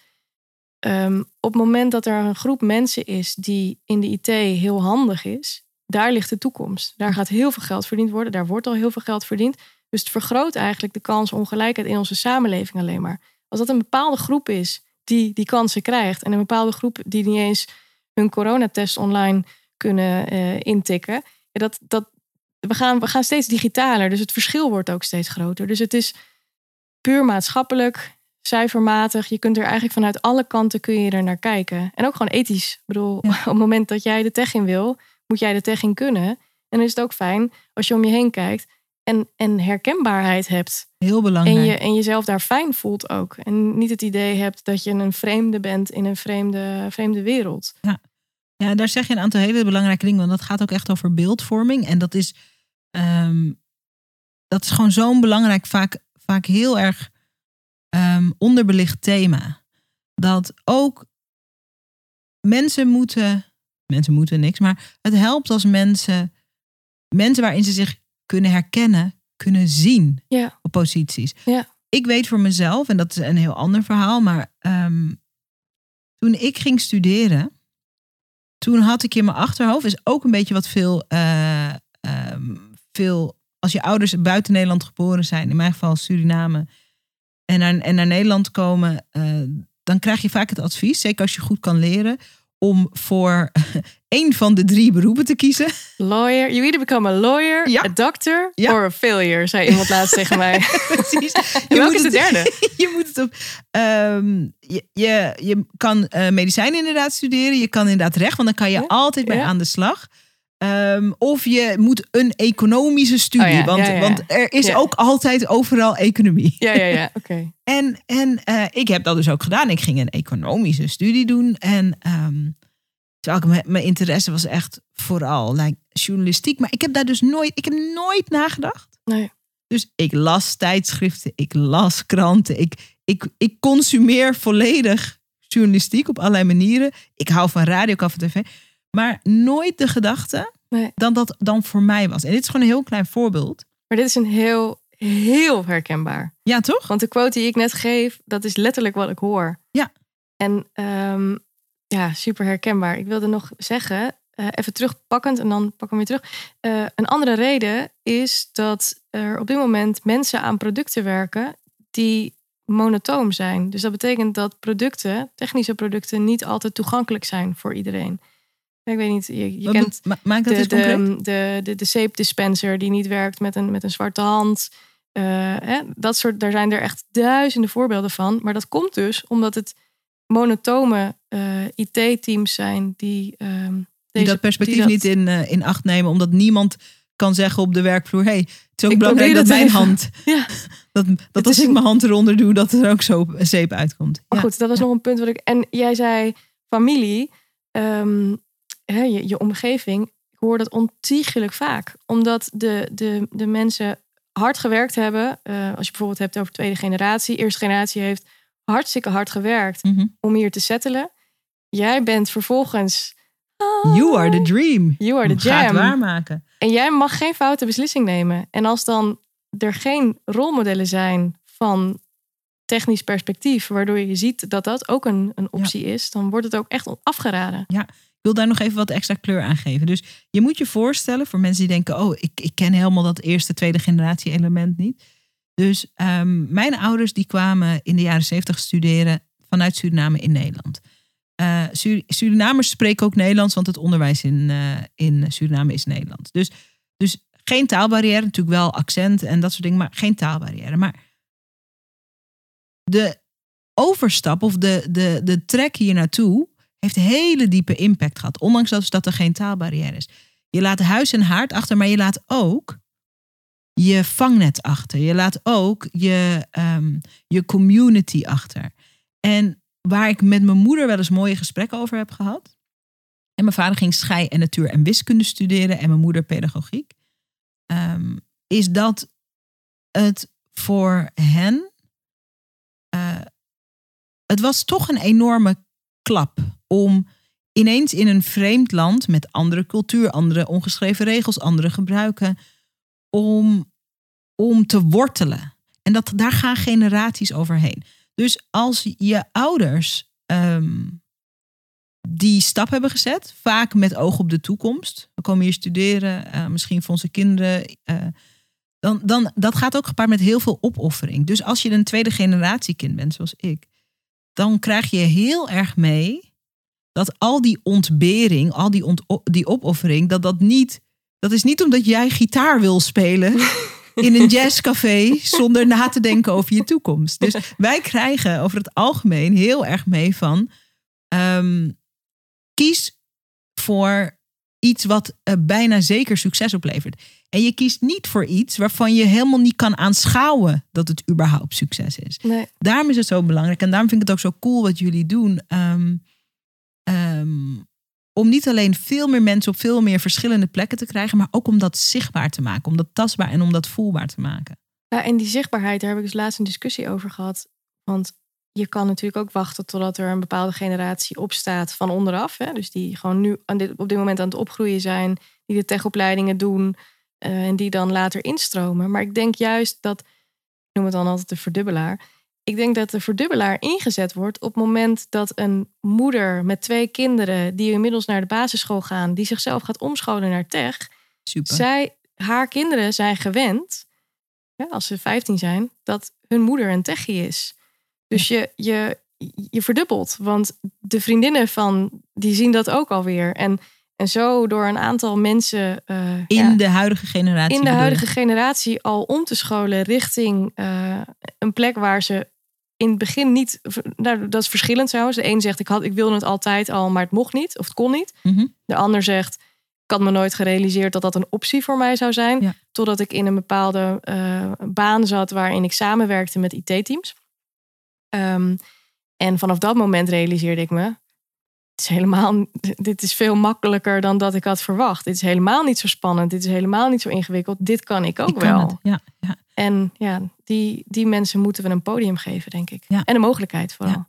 Ehm, op het moment dat er een groep mensen is die in de IT heel handig is, daar ligt de toekomst. Daar gaat heel veel geld verdiend worden. Daar wordt al heel veel geld verdiend. Dus het vergroot eigenlijk de kansongelijkheid in onze samenleving alleen maar. Als dat een bepaalde groep is die die kansen krijgt en een bepaalde groep die niet eens hun coronatest online kunnen eh, intikken, dat, dat, we, gaan, we gaan steeds digitaler. Dus het verschil wordt ook steeds groter. Dus het is puur maatschappelijk, cijfermatig. Je kunt er eigenlijk vanuit alle kanten kun je er naar kijken. En ook gewoon ethisch. Ik bedoel, Ja. op het moment dat jij de tech in wil, moet jij de tech in kunnen. En dan is het ook fijn als je om je heen kijkt en, en herkenbaarheid hebt. Heel belangrijk. En, je, en jezelf daar fijn voelt ook. En niet het idee hebt dat je een vreemde bent in een vreemde, vreemde wereld. Ja, daar zeg je een aantal hele belangrijke dingen. Want dat gaat ook echt over beeldvorming. En dat is, ehm, dat is gewoon zo'n belangrijk, vaak, vaak heel erg ehm, onderbelicht thema. Dat ook mensen moeten, mensen moeten niks, maar het helpt als mensen, mensen waarin ze zich kunnen herkennen, kunnen zien Ja. op posities. Ja. Ik weet voor mezelf, en dat is een heel ander verhaal, maar ehm, toen ik ging studeren, toen had ik in mijn achterhoofd, is ook een beetje wat veel, eh, ehm, veel als je ouders buiten Nederland geboren zijn, in mijn geval Suriname, en naar, en naar Nederland komen, eh, dan krijg je vaak het advies, zeker als je goed kan leren, om voor één van de drie beroepen te kiezen. Lawyer. You either become a lawyer, Ja. a doctor Ja. or a failure, zei iemand laatst tegen mij. Precies. Welke moet is de het- derde? je moet het op. ehm, je, je, je kan eh medicijn inderdaad studeren. Je kan inderdaad recht, want dan kan je Ja. altijd mee Ja. aan de slag. Ehm, of je moet een economische studie. Oh ja, want, ja, ja. want er is ook altijd overal economie. Ja, ja, ja. Oké. En, en eh, ik heb dat dus ook gedaan. Ik ging een economische studie doen. En ehm, terwijl ik mijn- mijn interesse was echt vooral like, journalistiek. Maar ik heb daar dus nooit, ik heb nooit nagedacht. Nee. Dus ik las tijdschriften, ik las kranten, ik, ik, ik consumeer volledig journalistiek op allerlei manieren. Ik hou van radio, ik hou van tv. Maar nooit de gedachte Nee. dat dat dan voor mij was. En dit is gewoon een heel klein voorbeeld. Maar dit is een heel, heel herkenbaar. Ja, toch? Want de quote die ik net geef, dat is letterlijk wat ik hoor. Ja. En ehm, ja, super herkenbaar. Ik wilde nog zeggen, eh, even terugpakkend en dan pak ik hem weer terug. Eh, een andere reden is dat er op dit moment mensen aan producten werken die monotoom zijn. Dus dat betekent dat producten, technische producten, niet altijd toegankelijk zijn voor iedereen. Ik weet niet, je, je kent be- ma- Maak dat de, concreet. de, de, de, de zeepdispenser die niet werkt met een, met een zwarte hand. Eh, hè, dat soort, daar zijn er echt duizenden voorbeelden van. Maar dat komt dus omdat het monotome eh, IT-teams zijn die. ehm, die deze- dat perspectief die dat- niet in, eh, in acht nemen. Omdat niemand kan zeggen op de werkvloer... hey, het is ook Ik belangrijk dat mijn even. hand... Ja. Dat, dat als is ik een- mijn hand eronder doe, dat er ook zo zeep uitkomt. Maar Ja. goed, dat was nog een punt wat ik. En jij zei familie, ehm, hè, je, je omgeving. Ik hoor dat ontiegelijk vaak. Omdat de, de, de mensen hard gewerkt hebben. eh, als je bijvoorbeeld hebt over tweede generatie. Eerste generatie heeft hartstikke hard gewerkt Mhm. om hier te settelen. Jij bent vervolgens. You are the dream. You are the jam. waarmaken. En jij mag geen foute beslissing nemen. En als dan er geen rolmodellen zijn van technisch perspectief, waardoor je ziet dat dat ook een, een optie is, dan wordt het ook echt afgeraden. Ik wil daar nog even wat extra kleur aan geven. Dus je moet je voorstellen voor mensen die denken: oh, ik, ik ken helemaal dat eerste, tweede generatie element niet. Dus ehm, mijn ouders die kwamen in de jaren zeventig studeren vanuit Suriname in Nederland. Eh, Sur- Surinamers spreken ook Nederlands, want het onderwijs in, eh, in Suriname is Nederlands. Dus, dus geen taalbarrière, natuurlijk wel accent en dat soort dingen, maar geen taalbarrière. Maar de overstap of de, de, de trek hier naartoe heeft hele diepe impact gehad. Ondanks dat, er geen taalbarrière is. Je laat huis en haard achter, maar je laat ook je vangnet achter. Je laat ook je, ehm, je community achter. En waar ik met mijn moeder wel eens mooie gesprekken over heb gehad. En mijn vader ging schei en natuur en wiskunde studeren en mijn moeder pedagogiek. ehm, is dat het voor hen. eh, het was toch een enorme klap om ineens in een vreemd land met andere cultuur, andere ongeschreven regels, andere gebruiken, om, om te wortelen. En dat, daar gaan generaties overheen. Dus als je ouders ehm, die stap hebben gezet, vaak met oog op de toekomst. We komen hier studeren, uh, misschien voor onze kinderen. Uh, dan, dan, dat gaat ook gepaard met heel veel opoffering. Dus als je een tweede generatie kind bent, zoals ik, dan krijg je heel erg mee dat al die ontbering, al die, ont, die opoffering, dat dat niet, dat is niet omdat jij gitaar wil spelen in een jazzcafé zonder na te denken over je toekomst. Dus wij krijgen over het algemeen heel erg mee van um, kies voor iets wat uh, bijna zeker succes oplevert. En je kiest niet voor iets waarvan je helemaal niet kan aanschouwen dat het überhaupt succes is. Nee. Daarom is het zo belangrijk. En daarom vind ik het ook zo cool wat jullie doen. Um, um, om niet alleen veel meer mensen op veel meer verschillende plekken te krijgen, maar ook om dat zichtbaar te maken, om dat tastbaar en om dat voelbaar te maken. Ja, en die zichtbaarheid, daar heb ik dus laatst een discussie over gehad. Want je kan natuurlijk ook wachten totdat er een bepaalde generatie opstaat van onderaf. Hè? Dus die gewoon nu aan dit, op dit moment aan het opgroeien zijn, die de techopleidingen doen uh, en die dan later instromen. Maar ik denk juist dat, ik noem het dan altijd de verdubbelaar. Ik denk dat de verdubbelaar ingezet wordt op het moment dat een moeder met twee kinderen, die inmiddels naar de basisschool gaan, die zichzelf gaat omscholen naar tech. Super. Zij, haar kinderen zijn gewend, als ze 15 zijn, dat hun moeder een techie is. Dus je, je, je verdubbelt. Want de vriendinnen van die zien dat ook alweer. En, en zo door een aantal mensen. Uh, in ja, de huidige generatie. In de huidige generatie al om te scholen richting uh, een plek waar ze in het begin niet. Nou, dat is verschillend trouwens. De een zegt: ik, had, ik wilde het altijd al, maar het mocht niet of het kon niet. Mm -hmm. De ander zegt: ik had me nooit gerealiseerd dat dat een optie voor mij zou zijn. Ja. Totdat ik in een bepaalde uh, baan zat waarin ik samenwerkte met IT-teams. Um, en vanaf dat moment realiseerde ik me, is helemaal, dit is veel makkelijker dan dat ik had verwacht. Dit is helemaal niet zo spannend. Dit is helemaal niet zo ingewikkeld. Dit kan ik ook ik kan wel. Het. Ja, ja. En ja, die, die mensen moeten we een podium geven, denk ik. Ja. En een mogelijkheid vooral.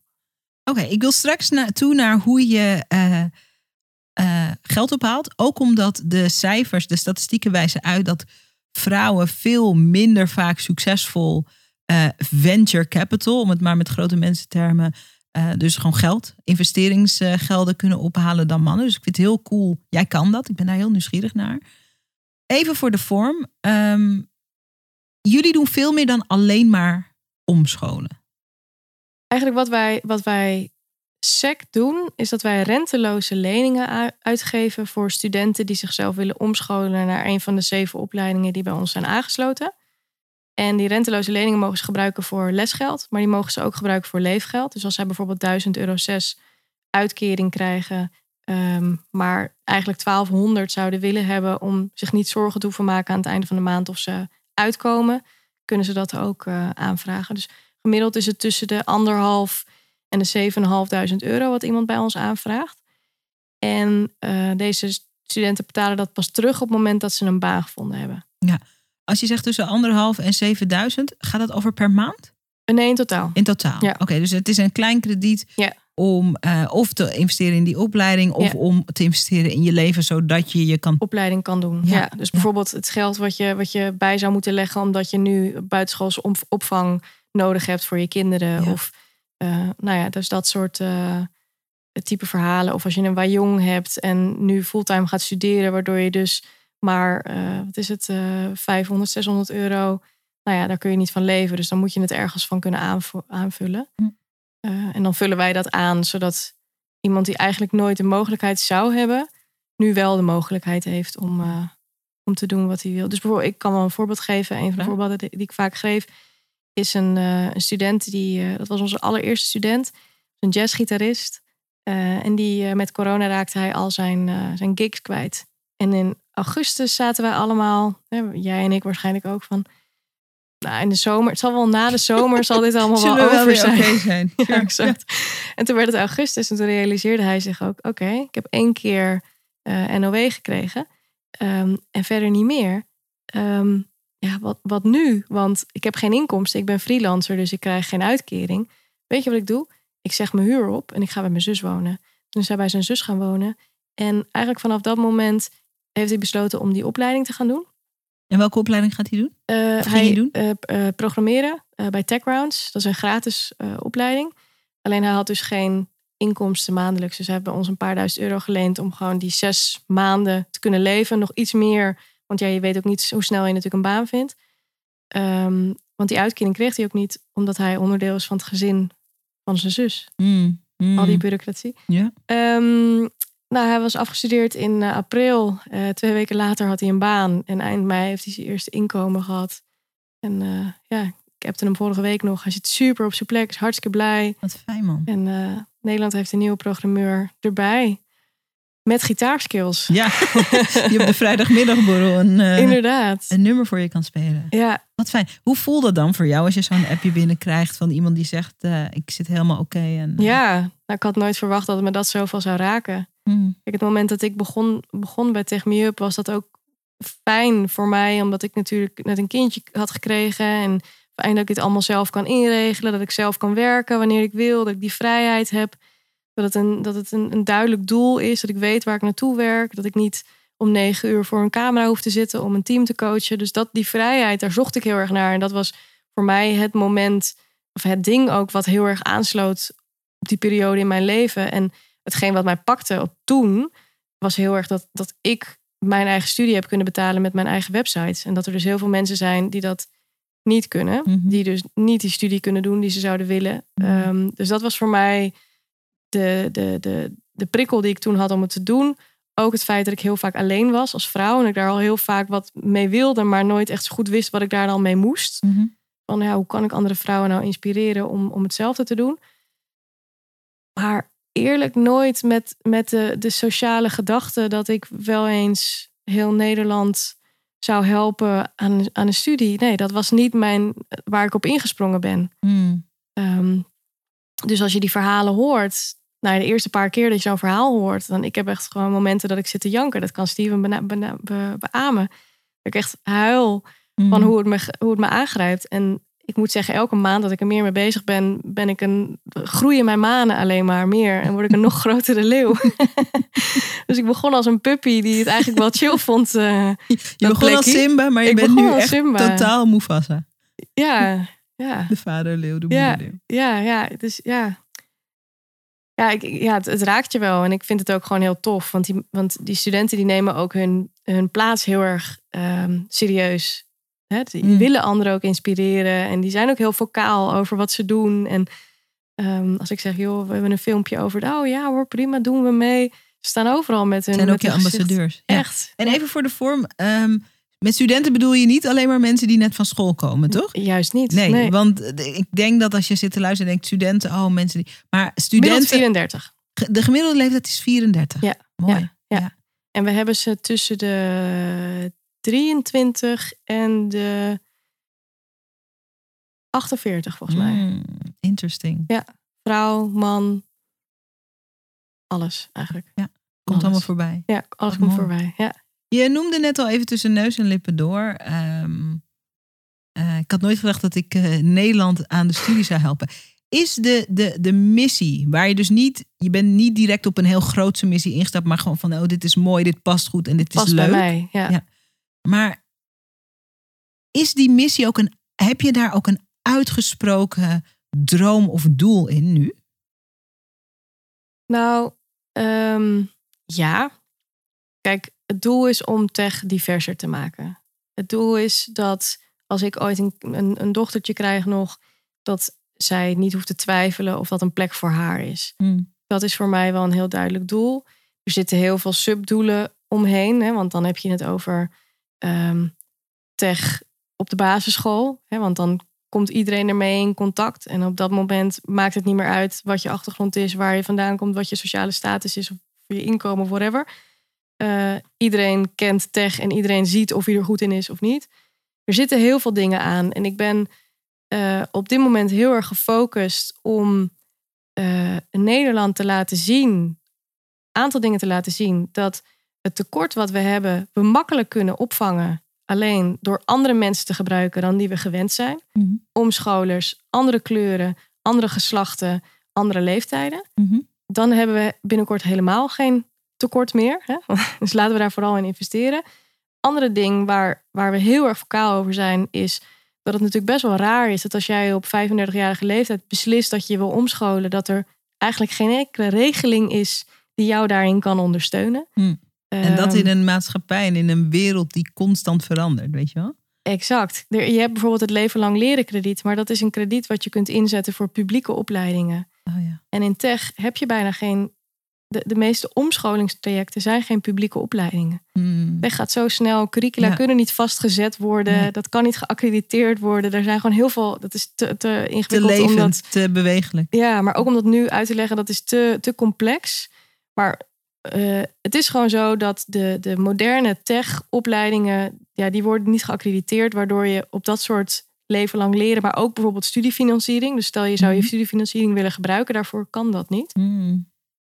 Oké, okay, ik wil straks naartoe naar hoe je uh, uh, geld ophaalt. Ook omdat de cijfers, de statistieken wijzen uit dat vrouwen veel minder vaak succesvol uh, venture capital, om het maar met grote mensentermen, uh, dus gewoon geld, investeringsgelden kunnen ophalen dan mannen. Dus ik vind het heel cool. Jij kan dat. Ik ben daar heel nieuwsgierig naar. Even voor de vorm. Um, jullie doen veel meer dan alleen maar omscholen. Eigenlijk wat wij, wat wij SEC doen, is dat wij renteloze leningen uitgeven voor studenten die zichzelf willen omscholen naar een van de zeven opleidingen die bij ons zijn aangesloten. En die renteloze leningen mogen ze gebruiken voor lesgeld, maar die mogen ze ook gebruiken voor leefgeld. Dus als zij bijvoorbeeld 1000 euro 6 uitkering krijgen, um, maar eigenlijk 1200 zouden willen hebben om zich niet zorgen te hoeven maken aan het einde van de maand of ze uitkomen, kunnen ze dat ook uh, aanvragen. Dus gemiddeld is het tussen de anderhalf en de 7.500 euro wat iemand bij ons aanvraagt. En uh, deze studenten betalen dat pas terug op het moment dat ze een baan gevonden hebben. Ja. Als je zegt tussen anderhalf en 7000, gaat dat over per maand? Nee, in totaal. In totaal. Ja. Oké, okay, dus het is een klein krediet ja. om uh, of te investeren in die opleiding of Ja. om te investeren in je leven zodat je je kan. opleiding kan doen. Ja, dus bijvoorbeeld het geld wat je, wat je bij zou moeten leggen omdat je nu buitenschoolse opvang nodig hebt voor je kinderen. Of uh, nou ja, dus dat soort uh, type verhalen. Of als je een wajong hebt en nu fulltime gaat studeren, waardoor je dus maar, uh, wat is het, 500, 600 euro. Nou ja, daar kun je niet van leven. Dus dan moet je het ergens van kunnen aanv- aanvullen. Hm. en dan vullen wij dat aan, zodat iemand die eigenlijk nooit de mogelijkheid zou hebben, nu wel de mogelijkheid heeft om, om te doen wat hij wil. Dus bijvoorbeeld, ik kan wel een voorbeeld geven. Een van de Ja. voorbeelden die, die ik vaak geef, is een, een student die, dat was onze allereerste student, een jazzgitarist. en die met corona raakte hij al zijn, zijn gigs kwijt. En in augustus zaten wij allemaal, hè, jij en ik waarschijnlijk ook van. Nou, in de zomer, het zal wel na de zomer, zal dit allemaal wel we wel over zijn. zijn? Ja, exact. En toen werd het augustus en toen realiseerde hij zich ook: oké, ik heb één keer uh, NOW gekregen um, en verder niet meer. Um, ja, wat, wat nu? Want ik heb geen inkomsten, ik ben freelancer, dus ik krijg geen uitkering. Weet je wat ik doe? ik zeg mijn huur op en ik ga bij mijn zus wonen. Toen is hij bij zijn zus gaan wonen. En eigenlijk vanaf dat moment heeft hij besloten om die opleiding te gaan doen. En welke opleiding gaat hij doen? Uh, hij doen? eh, programmeren bij TechRounds. Dat is een gratis opleiding. Alleen hij had dus geen inkomsten maandelijks. Dus hij heeft bij ons een paar duizend euro geleend om gewoon die zes maanden te kunnen leven. Nog iets meer, want ja, je weet ook niet hoe snel je natuurlijk een baan vindt. Ehm, want die uitkering kreeg hij ook niet, omdat hij onderdeel is van het gezin van zijn zus. Mm, mm. Al die bureaucratie. Ja. Ehm, nou, hij was afgestudeerd in eh, april. Eh, twee weken later had hij een baan. En eind mei heeft hij zijn eerste inkomen gehad. En eh, ja, ik heb hem vorige week nog. Hij zit super op zijn plek, is hartstikke blij. Wat fijn man. En Nederland heeft een nieuwe programmeur erbij. Met gitaarskills. Ja, je op de vrijdagmiddagborrel een, Inderdaad. een nummer voor je kan spelen. Ja, Wat fijn. Hoe voelt dat dan voor jou als je zo'n appje binnenkrijgt van iemand die zegt: Ik zit helemaal oké? en ja. Nou, ik had nooit verwacht dat het me dat zoveel zou raken. Mm, Kijk, het moment dat ik begon, begon bij Tech Me Up was dat ook fijn voor mij. Omdat ik natuurlijk net een kindje had gekregen. En fijn dat ik dit allemaal zelf kan inregelen. Dat ik zelf kan werken wanneer ik wil. Dat ik die vrijheid heb. Dat het, een, dat het een, een duidelijk doel is. Dat ik weet waar ik naartoe werk. Dat ik niet om negen uur voor een camera hoef te zitten om een team te coachen. Dus dat, die vrijheid, daar zocht ik heel erg naar. En dat was voor mij het moment, of het ding ook, wat heel erg aansloot op die periode in mijn leven. En hetgeen wat mij pakte op toen, was heel erg dat, dat ik mijn eigen studie heb kunnen betalen met mijn eigen websites. En dat er dus heel veel mensen zijn die dat niet kunnen. Mhm. Die dus niet die studie kunnen doen die ze zouden willen. Mhm. Ehm, dus dat was voor mij de, de, de, de prikkel die ik toen had om het te doen. Ook het feit dat ik heel vaak alleen was als vrouw. En ik daar al heel vaak wat mee wilde, maar nooit echt zo goed wist wat ik daar dan mee moest. mhm. Van ja, hoe kan ik andere vrouwen nou inspireren om, om hetzelfde te doen? Maar eerlijk nooit met, met de, de sociale gedachte dat ik wel eens heel Nederland zou helpen aan, aan een studie. Nee, dat was niet mijn, waar ik op ingesprongen ben. Mm. Ehm, dus als je die verhalen hoort, nou, de eerste paar keer dat je zo'n verhaal hoort, dan ik heb echt gewoon momenten dat ik zit te janken. Dat kan Steven bena- bena- be- beamen. Dat ik echt huil Mm. van hoe het, me, hoe het me aangrijpt. En ik moet zeggen, elke maand dat ik er meer mee bezig ben, ben ik een, groeien mijn manen alleen maar meer. En word ik een nog grotere leeuw. dus ik begon als een puppy die het eigenlijk wel chill vond. eh, Je begon als. Simba, maar je Ik bent nu echt Simba. totaal Mufasa. ja, ja. De vaderleeuw, de Ja. moederleeuw. Ja, ja, dus ja. Ja, ik, ja het, het raakt je wel. En ik vind het ook gewoon heel tof. Want die, want die studenten die nemen ook hun, hun plaats heel erg ehm, serieus. Hè? Die Mm. willen anderen ook inspireren. En die zijn ook heel vocaal over wat ze doen. En ehm, als ik zeg, joh, we hebben een filmpje over. Oh ja hoor, prima, doen we mee. Ze staan overal met hun zijn ook je ambassadeurs. Ja. Echt. En even voor de vorm. ehm, met studenten bedoel je niet alleen maar mensen die net van school komen, toch? Juist niet. Nee, nee. want eh, ik denk dat als je zit te luisteren, denkt studenten, oh mensen die. Maar studenten, 34. de gemiddelde leeftijd is 34. Ja, Mooi. ja. En we hebben ze tussen de 23 en de 48 volgens mij. Mm, interesting. Vrouw, man, alles eigenlijk. Komt Alles. allemaal voorbij. Ja, alles Wat komt mooi. voorbij. Ja. Je noemde net al even tussen neus en lippen door. ehm, eh, ik had nooit gedacht dat ik eh, Nederland aan de studie zou helpen. Is de, de, de missie, waar je dus niet, je bent niet direct op een heel grootse missie ingestapt, maar gewoon van, oh, dit is mooi, dit past goed en dit Past is bij leuk. mij. Ja. Ja. Maar is die missie ook een, heb je daar ook een uitgesproken droom of doel in nu? Nou, ehm, ja. Kijk, het doel is om tech diverser te maken. Het doel is dat als ik ooit een, een, een dochtertje krijg nog, dat zij niet hoeft te twijfelen of dat een plek voor haar is. Dat is voor mij wel een heel duidelijk doel. Er zitten heel veel subdoelen omheen, hè, want dan heb je het over ehm, tech op de basisschool. Hè, want dan komt iedereen ermee in contact. En op dat moment maakt het niet meer uit wat je achtergrond is, waar je vandaan komt, wat je sociale status is, of je inkomen whatever. Eh, iedereen kent tech en iedereen ziet of hij er goed in is of niet. Er zitten heel veel dingen aan. En ik ben eh, op dit moment heel erg gefocust om eh, Nederland te laten zien, een aantal dingen te laten zien, dat het tekort wat we hebben, we makkelijk kunnen opvangen. Alleen door andere mensen te gebruiken dan die we gewend zijn. Mhm. Omscholers, andere kleuren, andere geslachten, andere leeftijden. Mhm. Dan hebben we binnenkort helemaal geen tekort meer. Hè? Dus laten we daar vooral in investeren. Andere ding waar, waar we heel erg vocaal over zijn, is dat het natuurlijk best wel raar is dat als jij op 35-jarige leeftijd beslist dat je wil omscholen, dat er eigenlijk geen enkele regeling is die jou daarin kan ondersteunen. Hmm. En dat Ehm, in een maatschappij en in een wereld die constant verandert, weet je wel? Exact. Je hebt bijvoorbeeld het leven lang leren krediet, maar dat is een krediet wat je kunt inzetten voor publieke opleidingen. Oh ja. En in tech heb je bijna geen. De, de meeste omscholingstrajecten zijn geen publieke opleidingen. Hmm. Weg gaat zo snel, curricula Ja. kunnen niet vastgezet worden, Nee. dat kan niet geaccrediteerd worden. Er zijn gewoon heel veel. Dat is te, te Te ingewikkeld dat levend, te bewegelijk. Ja, maar ook om dat nu uit te leggen, dat is te, te complex. Maar eh, het is gewoon zo dat de, de moderne tech-opleidingen, ja, die worden niet geaccrediteerd, waardoor je op dat soort leven lang leren, maar ook bijvoorbeeld studiefinanciering. Dus stel je zou je Mhm. studiefinanciering willen gebruiken, daarvoor kan dat niet. Hmm.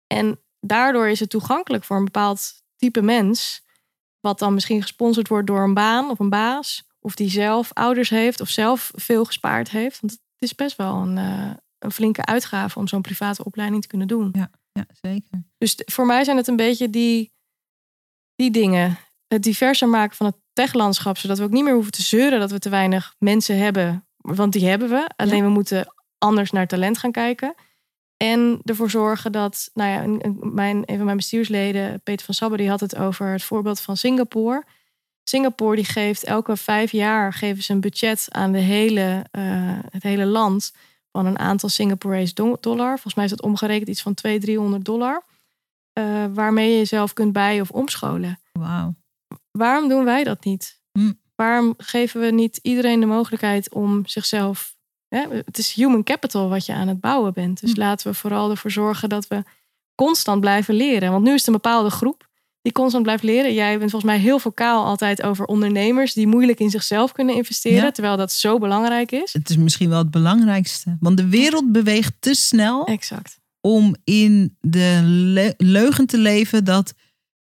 En daardoor is het toegankelijk voor een bepaald type mens, wat dan misschien gesponsord wordt door een baan of een baas, of die zelf ouders heeft of zelf veel gespaard heeft. Want het is best wel een, eh, een flinke uitgave om zo'n private opleiding te kunnen doen. Ja, zeker. Dus voor mij zijn het een beetje die, die dingen. Het diverser maken van het techlandschap, zodat we ook niet meer hoeven te zeuren dat we te weinig mensen hebben. Want die hebben we. Alleen we moeten anders naar talent gaan kijken. En ervoor zorgen dat, nou ja, mijn, een van mijn bestuursleden, Peter van Sabber, die had het over het voorbeeld van Singapore. Singapore die geeft elke vijf jaar geven ze een budget aan de hele, eh, het hele land van een aantal Singaporese do- dollar. Volgens mij is dat omgerekend iets van 200, 300 dollar. eh, waarmee je jezelf kunt bij- of omscholen. Wauw. Waarom doen wij dat niet? Hm. Waarom geven we niet iedereen de mogelijkheid om zichzelf. Hè? Het is human capital wat je aan het bouwen bent. Dus Hm. laten we vooral ervoor zorgen dat we constant blijven leren. Want nu is het een bepaalde groep die constant blijft leren. Jij bent volgens mij heel vocaal altijd over ondernemers die moeilijk in zichzelf kunnen investeren. Ja. Terwijl dat zo belangrijk is. Het is misschien wel het belangrijkste. Want de wereld beweegt te snel Exact. om in de le- leugen te leven dat,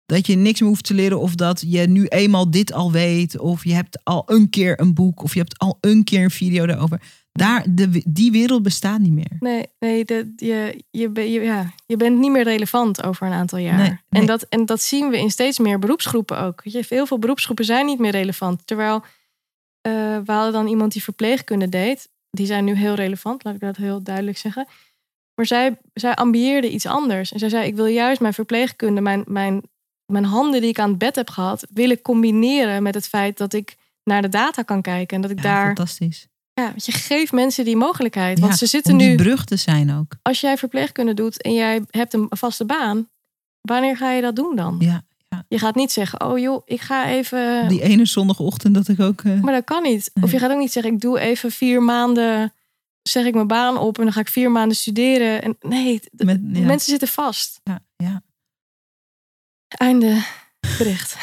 dat je niks meer hoeft te leren. Of dat je nu eenmaal dit al weet. Of je hebt al een keer een boek. Of je hebt al een keer een video daarover. Daar, de, die wereld bestaat niet meer. Nee, nee de, je, je, ja, je bent niet meer relevant over een aantal jaar. Nee, nee. En, dat, en dat zien we in steeds meer beroepsgroepen ook. Je, heel veel beroepsgroepen zijn niet meer relevant. Terwijl eh, we hadden dan iemand die verpleegkunde deed. Die zijn nu heel relevant, laat ik dat heel duidelijk zeggen. Maar zij, zij ambieerde iets anders. En zij zei, ik wil juist mijn verpleegkunde, mijn, mijn, mijn handen die ik aan het bed heb gehad, willen combineren met het feit dat ik naar de data kan kijken. En dat ik Ja, daar, fantastisch. Ja, weet je, geef mensen die mogelijkheid. Want Ja, ze zitten nu brug te zijn ook. als jij verpleegkunde doet en jij hebt een vaste baan, wanneer ga je dat doen dan? Ja, Je gaat niet zeggen, oh joh, ik ga even. die ene zondagochtend dat ik ook... eh, Maar dat kan niet. Of je gaat ook niet zeggen, ik doe even vier maanden, zeg ik mijn baan op en dan ga ik vier maanden studeren. En nee, d- met, ja, mensen zitten vast. ja, ja. Einde bericht.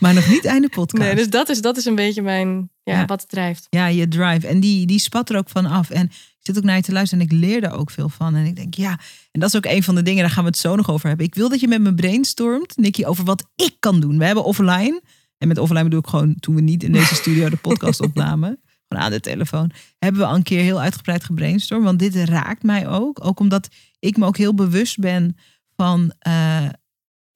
Maar nog niet einde podcast. nee, dus dat is, dat is een beetje mijn, ja, Ja. wat drijft. Ja, je drive. En die, die spat er ook van af. En ik zit ook naar je te luisteren en ik leer er ook veel van. En ik denk, ja, en dat is ook een van de dingen, daar gaan we het zo nog over hebben. Ik wil dat je met me brainstormt, Nicky, over wat ik kan doen. We hebben offline, en met offline bedoel ik gewoon toen we niet in deze studio de podcast opnamen, gewoon aan de telefoon, hebben we al een keer heel uitgebreid gebrainstormd. Want dit raakt mij ook. Ook omdat ik me ook heel bewust ben van, eh,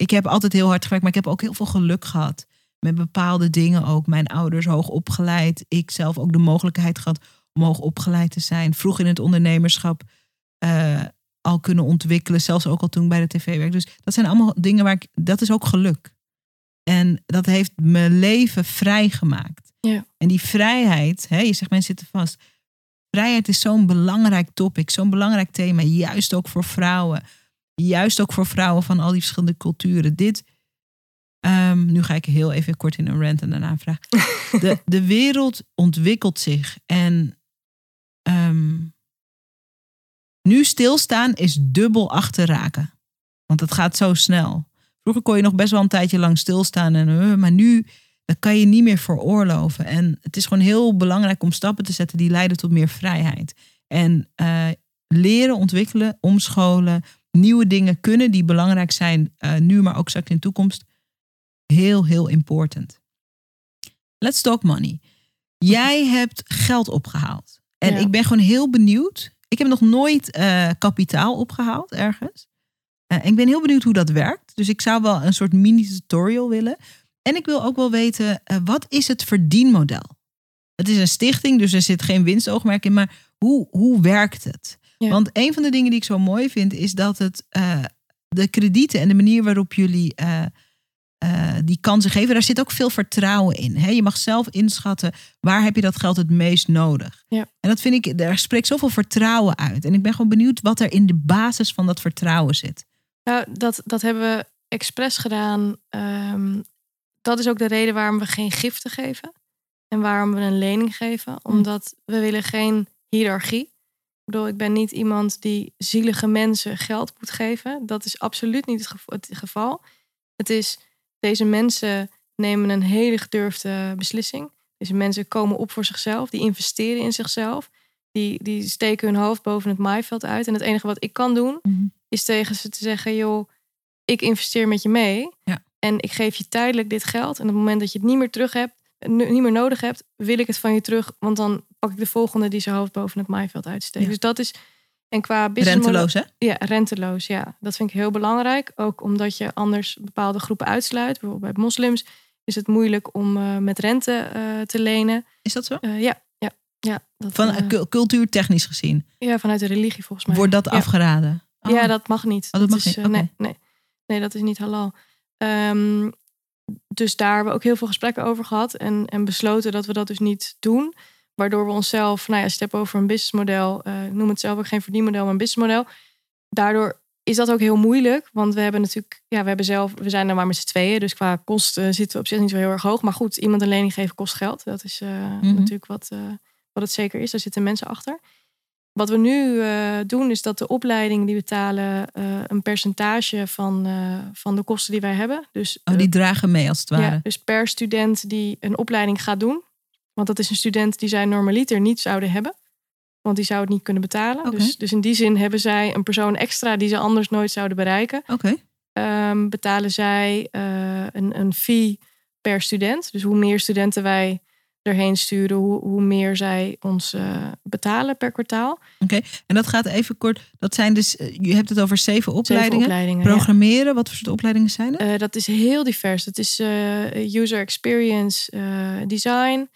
ik heb altijd heel hard gewerkt, maar ik heb ook heel veel geluk gehad met bepaalde dingen ook. Mijn ouders hoog opgeleid. Ik zelf ook de mogelijkheid gehad om hoog opgeleid te zijn. Vroeg in het ondernemerschap eh, al kunnen ontwikkelen. Zelfs ook al toen ik bij de tv werkte. Dus dat zijn allemaal dingen waar ik... Dat is ook geluk. En dat heeft mijn leven vrijgemaakt. Ja. En die vrijheid, hè, je zegt mensen zitten vast. Vrijheid is zo'n belangrijk topic, zo'n belangrijk thema. Juist ook voor vrouwen. Juist ook voor vrouwen van al die verschillende culturen. Dit, ehm, nu ga ik heel even kort in een rant en daarna een vraag. De, de wereld ontwikkelt zich. En ehm, nu stilstaan is dubbel achterraken. Want het gaat zo snel. Vroeger kon je nog best wel een tijdje lang stilstaan. En, eh, maar nu dat kan je niet meer veroorloven. En het is gewoon heel belangrijk om stappen te zetten die leiden tot meer vrijheid. En eh, leren, ontwikkelen, omscholen, nieuwe dingen kunnen die belangrijk zijn eh, nu, maar ook straks in de toekomst. Heel, heel important. Let's talk money. Jij hebt geld opgehaald. En Ja. ik ben gewoon heel benieuwd. Ik heb nog nooit eh, kapitaal opgehaald ergens. Eh, en ik ben heel benieuwd hoe dat werkt. Dus ik zou wel een soort mini-tutorial willen. En ik wil ook wel weten, eh, wat is het verdienmodel? Het is een stichting, dus er zit geen winstoogmerk in. Maar hoe, hoe werkt het? Ja. Want een van de dingen die ik zo mooi vind, is dat het eh, de kredieten en de manier waarop jullie eh, eh, die kansen geven, daar zit ook veel vertrouwen in. Hè? Je mag zelf inschatten waar heb je dat geld het meest nodig. Ja. En dat vind ik, daar spreekt zoveel vertrouwen uit. En ik ben gewoon benieuwd wat er in de basis van dat vertrouwen zit. Nou, dat, dat hebben we expres gedaan. Ehm, dat is ook de reden waarom we geen giften geven. En waarom we een lening geven. Omdat we willen geen hiërarchie. Ik bedoel, ik ben niet iemand die zielige mensen geld moet geven. Dat is absoluut niet het gev- het geval. Het is, deze mensen nemen een hele gedurfde beslissing. Deze mensen komen op voor zichzelf. Die investeren in zichzelf. Die, die steken hun hoofd boven het maaiveld uit. En het enige wat ik kan doen, is tegen ze te zeggen: joh, ik investeer met je mee. Ja. En ik geef je tijdelijk dit geld. En op het moment dat je het niet meer terug hebt, nu- niet meer nodig hebt, wil ik het van je terug. Want dan pak ik de volgende die zijn hoofd boven het maaiveld uitsteekt. Ja. Dus dat is. En qua business Renteloos, hè? ja, renteloos, ja. Dat vind ik heel belangrijk. Ook omdat je anders bepaalde groepen uitsluit. Bijvoorbeeld bij moslims is het moeilijk om eh, met rente eh, te lenen. Is dat zo? Eh, ja, ja, ja. Dat, Van cul- cultuurtechnisch gezien. ja, vanuit de religie volgens mij. Wordt dat ja. afgeraden? Oh. Ja, dat mag niet. Oh, dat mag is, niet, nee, nee, nee, dat is niet halal. Ehm, dus daar hebben we ook heel veel gesprekken over gehad. En, en besloten dat we dat dus niet doen. Waardoor we onszelf, nou ja, als je het hebt over een businessmodel. ik noem het zelf ook geen verdienmodel, maar een businessmodel. Daardoor is dat ook heel moeilijk. Want we hebben natuurlijk, ja, we hebben zelf, we zijn er maar met z'n tweeën. Dus qua kosten zitten we op zich niet zo heel erg hoog. Maar goed, iemand een lening geven kost geld. Dat is eh, Mhm. natuurlijk wat, eh, wat het zeker is. Daar zitten mensen achter. Wat we nu doen is dat de opleiding die betalen eh, een percentage van, van de kosten die wij hebben. Dus, Oh, die dragen mee als het ware. ja, dus per student die een opleiding gaat doen. Want dat is een student die zij normaliter niet zouden hebben. Want die zou het niet kunnen betalen. Oké. Dus, dus in die zin hebben zij een persoon extra die ze anders nooit zouden bereiken. Oké. Ehm, betalen zij eh, een, een fee per student. Dus hoe meer studenten wij erheen sturen, hoe, hoe meer zij ons eh, betalen per kwartaal. En dat gaat even kort. Dat zijn dus, eh, je hebt het over zeven Zeven opleidingen. opleidingen ja. Programmeren, wat voor soort opleidingen zijn er? Dat is heel divers. Dat is user experience design,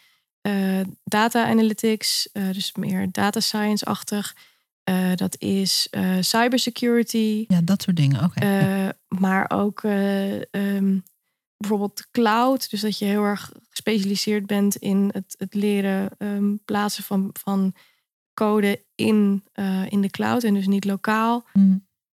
eh, data analytics, eh, dus meer data science-achtig. Eh, dat is cybersecurity, ja, dat soort dingen. Oké. maar ook eh, ehm, bijvoorbeeld cloud. Dus dat je heel erg gespecialiseerd bent in het, het leren ehm, plaatsen van, van code in, in de cloud en dus niet lokaal. Hm.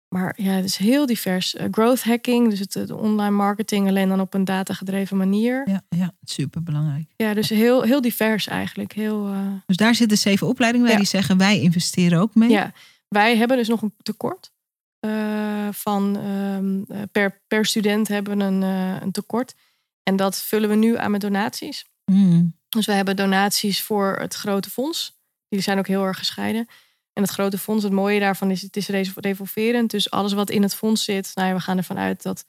Maar ja, het is heel divers. Eh, growth hacking, dus het, het online marketing alleen dan op een datagedreven manier. Ja, Ja, ja, super belangrijk. dus heel, heel divers eigenlijk. Heel, eh, Dus daar zitten zeven opleidingen bij Ja. die zeggen wij investeren ook mee. ja. Wij hebben dus nog een tekort. eh, van ehm, eh, per, per student hebben we een, een tekort. En dat vullen we nu aan met donaties. Hm. Dus we hebben donaties voor het grote fonds. Die zijn ook heel erg gescheiden. En het grote fonds, het mooie daarvan is, het is revo- revolverend. Dus alles wat in het fonds zit, nou ja, we gaan ervan uit dat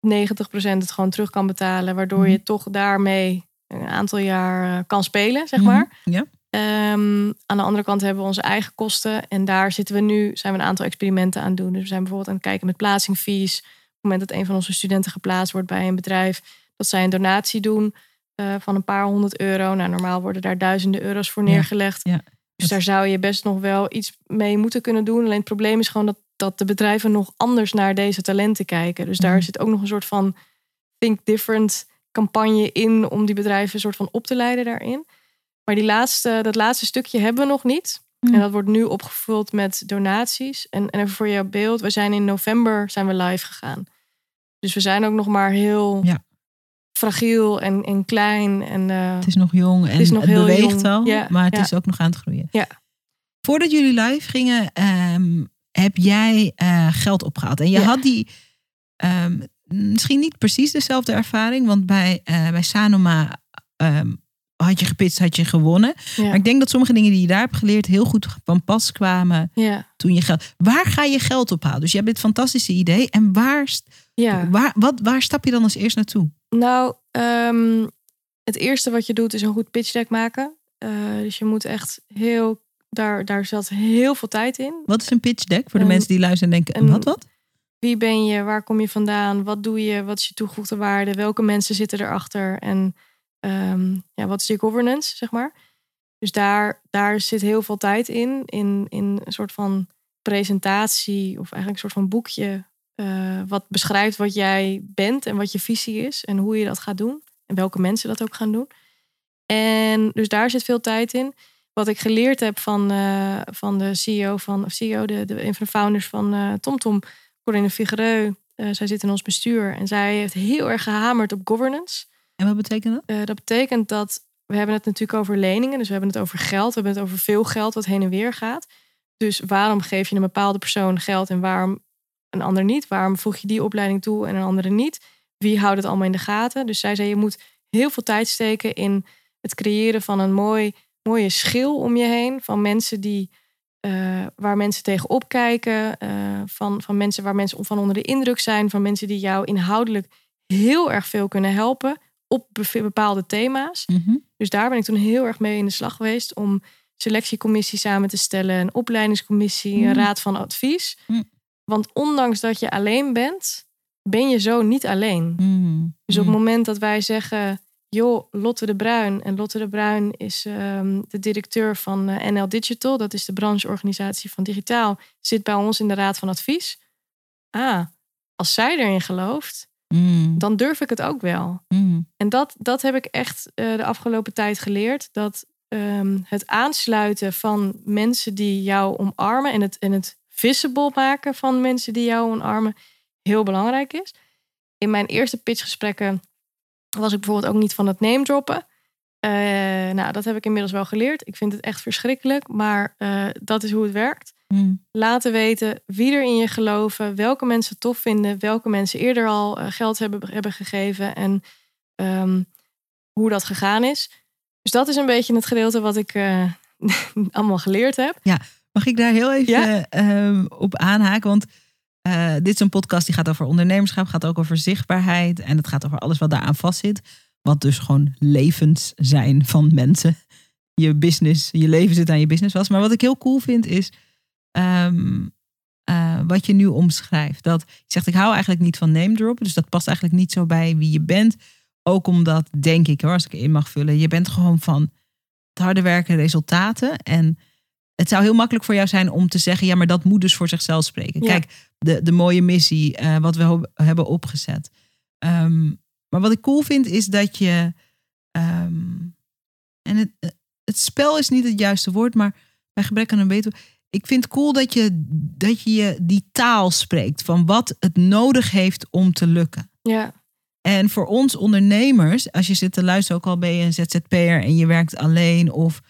90% het gewoon terug kan betalen. Waardoor je toch daarmee een aantal jaar eh, kan spelen, zeg maar. Mhm. Ja. Ehm, aan de andere kant hebben we onze eigen kosten. En daar zitten we nu, zijn we een aantal experimenten aan het doen. Dus we zijn bijvoorbeeld aan het kijken met plaatsingfees. Op het moment dat een van onze studenten geplaatst wordt bij een bedrijf, dat zij een donatie doen eh, van een paar honderd euro. Nou, normaal worden daar duizenden euro's voor Ja, neergelegd. ja. Dus daar zou je best nog wel iets mee moeten kunnen doen. Alleen het probleem is gewoon dat, dat de bedrijven nog anders naar deze talenten kijken. Dus daar Mhm. zit ook nog een soort van think different campagne in om die bedrijven een soort van op te leiden daarin. Maar die laatste, dat laatste stukje hebben we nog niet. Mhm. En dat wordt nu opgevuld met donaties. En, en even voor jouw beeld, we zijn in november zijn we live gegaan. Dus we zijn ook nog maar heel Ja. Fragiel en, en klein. En, eh, Het is nog jong en is nog het heel beweegt jong. wel, Ja, maar het ja. is ook nog aan het groeien. Ja. Voordat jullie live gingen, ehm, heb jij eh, geld opgehaald. En je Ja. had die ehm, misschien niet precies dezelfde ervaring, want bij, eh, bij Sanoma ehm, had je gepitst, had je gewonnen. ja, Maar ik denk dat sommige dingen die je daar hebt geleerd heel goed van pas kwamen ja, toen je geld. Waar ga je geld ophalen? Dus je hebt dit fantastische idee. En waar, ja. waar, wat, waar stap je dan als eerst naartoe? Nou, ehm, het eerste wat je doet is een goed pitch deck maken. Eh, dus je moet echt heel Daar, daar zat heel veel tijd in. Wat is een pitch deck voor de mensen die luisteren en denken: wat, wat? Wie ben je? Waar kom je vandaan? Wat doe je? Wat is je toegevoegde waarde? Welke mensen zitten erachter? En ehm, ja, wat is je governance, zeg maar? Dus daar, daar zit heel veel tijd in. In, in een soort van presentatie of eigenlijk een soort van boekje. eh, wat beschrijft wat jij bent en wat je visie is. En hoe je dat gaat doen. En welke mensen dat ook gaan doen. En dus daar zit veel tijd in. Wat ik geleerd heb van, eh, van de CEO van, of CEO, de, de, een van de founders van eh, TomTom, Corinne Figuereux. eh, zij zit in ons bestuur en zij heeft heel erg gehamerd op governance. En wat betekent dat? Eh, dat betekent dat we hebben het natuurlijk over leningen, dus we hebben het over geld, we hebben het over veel geld wat heen en weer gaat. Dus waarom geef je een bepaalde persoon geld en waarom een ander niet? Waarom voeg je die opleiding toe en een andere niet? Wie houdt het allemaal in de gaten? Dus zij zei je moet heel veel tijd steken in het creëren van een mooi, mooie schil om je heen van mensen die eh, waar mensen tegenop kijken, eh, van, van mensen waar mensen van onder de indruk zijn, van mensen die jou inhoudelijk heel erg veel kunnen helpen op be- bepaalde thema's. Mhm. Dus daar ben ik toen heel erg mee in de slag geweest om selectiecommissie samen te stellen, een opleidingscommissie, een Mm. raad van advies. Mm. Want ondanks dat je alleen bent, ben je zo niet alleen. Mm. Dus op het moment dat wij zeggen, joh, Lotte de Bruin. En Lotte de Bruin is ehm, de directeur van eh, NL Digital. Dat is de brancheorganisatie van digitaal. Zit bij ons in de raad van advies. Ah, als zij erin gelooft, Mm. dan durf ik het ook wel. Mm. En dat, dat heb ik echt eh, de afgelopen tijd geleerd. Dat ehm, het aansluiten van mensen die jou omarmen en het, en het visible maken van mensen die jou omarmen heel belangrijk is. In mijn eerste pitchgesprekken was ik bijvoorbeeld ook niet van het name droppen. Eh, nou, dat heb ik inmiddels wel geleerd. Ik vind het echt verschrikkelijk, maar eh, dat is hoe het werkt. Mm. Laten weten wie er in je geloven, welke mensen het tof vinden, welke mensen eerder al eh, geld hebben, hebben gegeven en ehm, hoe dat gegaan is. Dus dat is een beetje het gedeelte wat ik eh, allemaal geleerd heb. Mag ik daar heel even Ja. ehm, op aanhaken? Want eh, dit is een podcast die gaat over ondernemerschap, gaat ook over zichtbaarheid. En het gaat over alles wat daaraan vastzit. Wat dus gewoon levens zijn van mensen. Je business, je leven zit aan je business vast. Maar wat ik heel cool vind is ehm, eh, wat je nu omschrijft. Dat je zegt, ik hou eigenlijk niet van name droppen. Dus dat past eigenlijk niet zo bij wie je bent. Ook omdat, denk ik hoor, als ik in mag vullen. Je bent gewoon van het harde werken, resultaten. En het zou heel makkelijk voor jou zijn om te zeggen: ja, maar dat moet dus voor zichzelf spreken. Ja. Kijk, de, de mooie missie, eh, wat we hebben opgezet. Ehm, maar wat ik cool vind, is dat je. ehm, en het, het spel is niet het juiste woord, maar bij gebrek aan een beter. Ik vind het cool dat je, dat je die taal spreekt van wat het nodig heeft om te lukken. Ja, En voor ons ondernemers, als je zit te luisteren, ook al ben je een ZZP'er en je werkt alleen of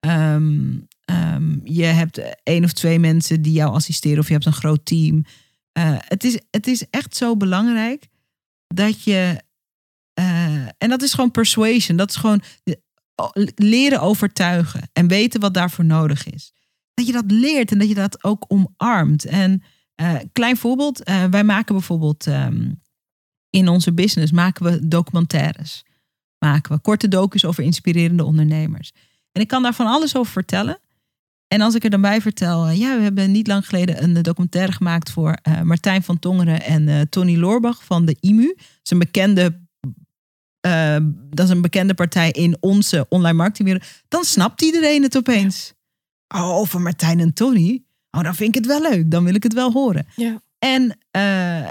ehm, ehm, je hebt één of twee mensen die jou assisteren of je hebt een groot team. Eh, het, is, het is echt zo belangrijk dat je, eh, en dat is gewoon persuasion, dat is gewoon de- leren overtuigen en weten wat daarvoor nodig is. Dat je dat leert en dat je dat ook omarmt. En eh, klein voorbeeld, eh, wij maken bijvoorbeeld ehm, in onze business maken we documentaires. Maken we korte docus over inspirerende ondernemers. En ik kan daar van alles over vertellen. En als ik er dan bij vertel, eh, ja, we hebben niet lang geleden een documentaire gemaakt voor Martijn van Tongeren en Tony Loorbach van de IMU. Dat is een bekende, dat is een bekende partij in onze online marketingwereld. Dan snapt iedereen het opeens. Oh, over Martijn en Tony. Oh, dan vind ik het wel leuk. Dan wil ik het wel horen. ja, En, eh,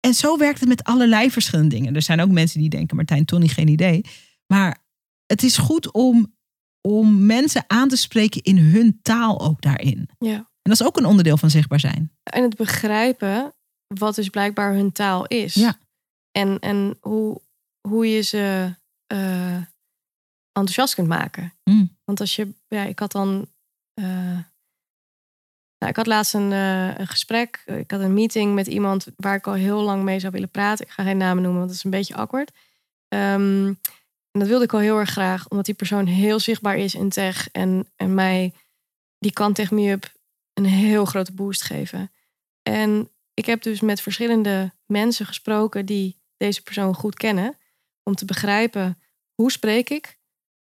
en zo werkt het met allerlei verschillende dingen. Er zijn ook mensen die denken, Martijn, Tony, geen idee. Maar het is goed om, om mensen aan te spreken in hun taal ook daarin. ja. En dat is ook een onderdeel van zichtbaar zijn. En het begrijpen wat dus blijkbaar hun taal is. Ja. En, en hoe, hoe je ze eh, enthousiast kunt maken. Mm. Want als je, ja, ik had dan. Eh, nou, ik had laatst een, eh, een gesprek. Ik had een meeting met iemand waar ik al heel lang mee zou willen praten. Ik ga geen namen noemen, want dat is een beetje awkward. Ehm, en dat wilde ik al heel erg graag, omdat die persoon heel zichtbaar is in tech. En, en mij, die kan Tech Me Up een heel grote boost geven. En ik heb dus met verschillende mensen gesproken die deze persoon goed kennen. Om te begrijpen hoe spreek ik,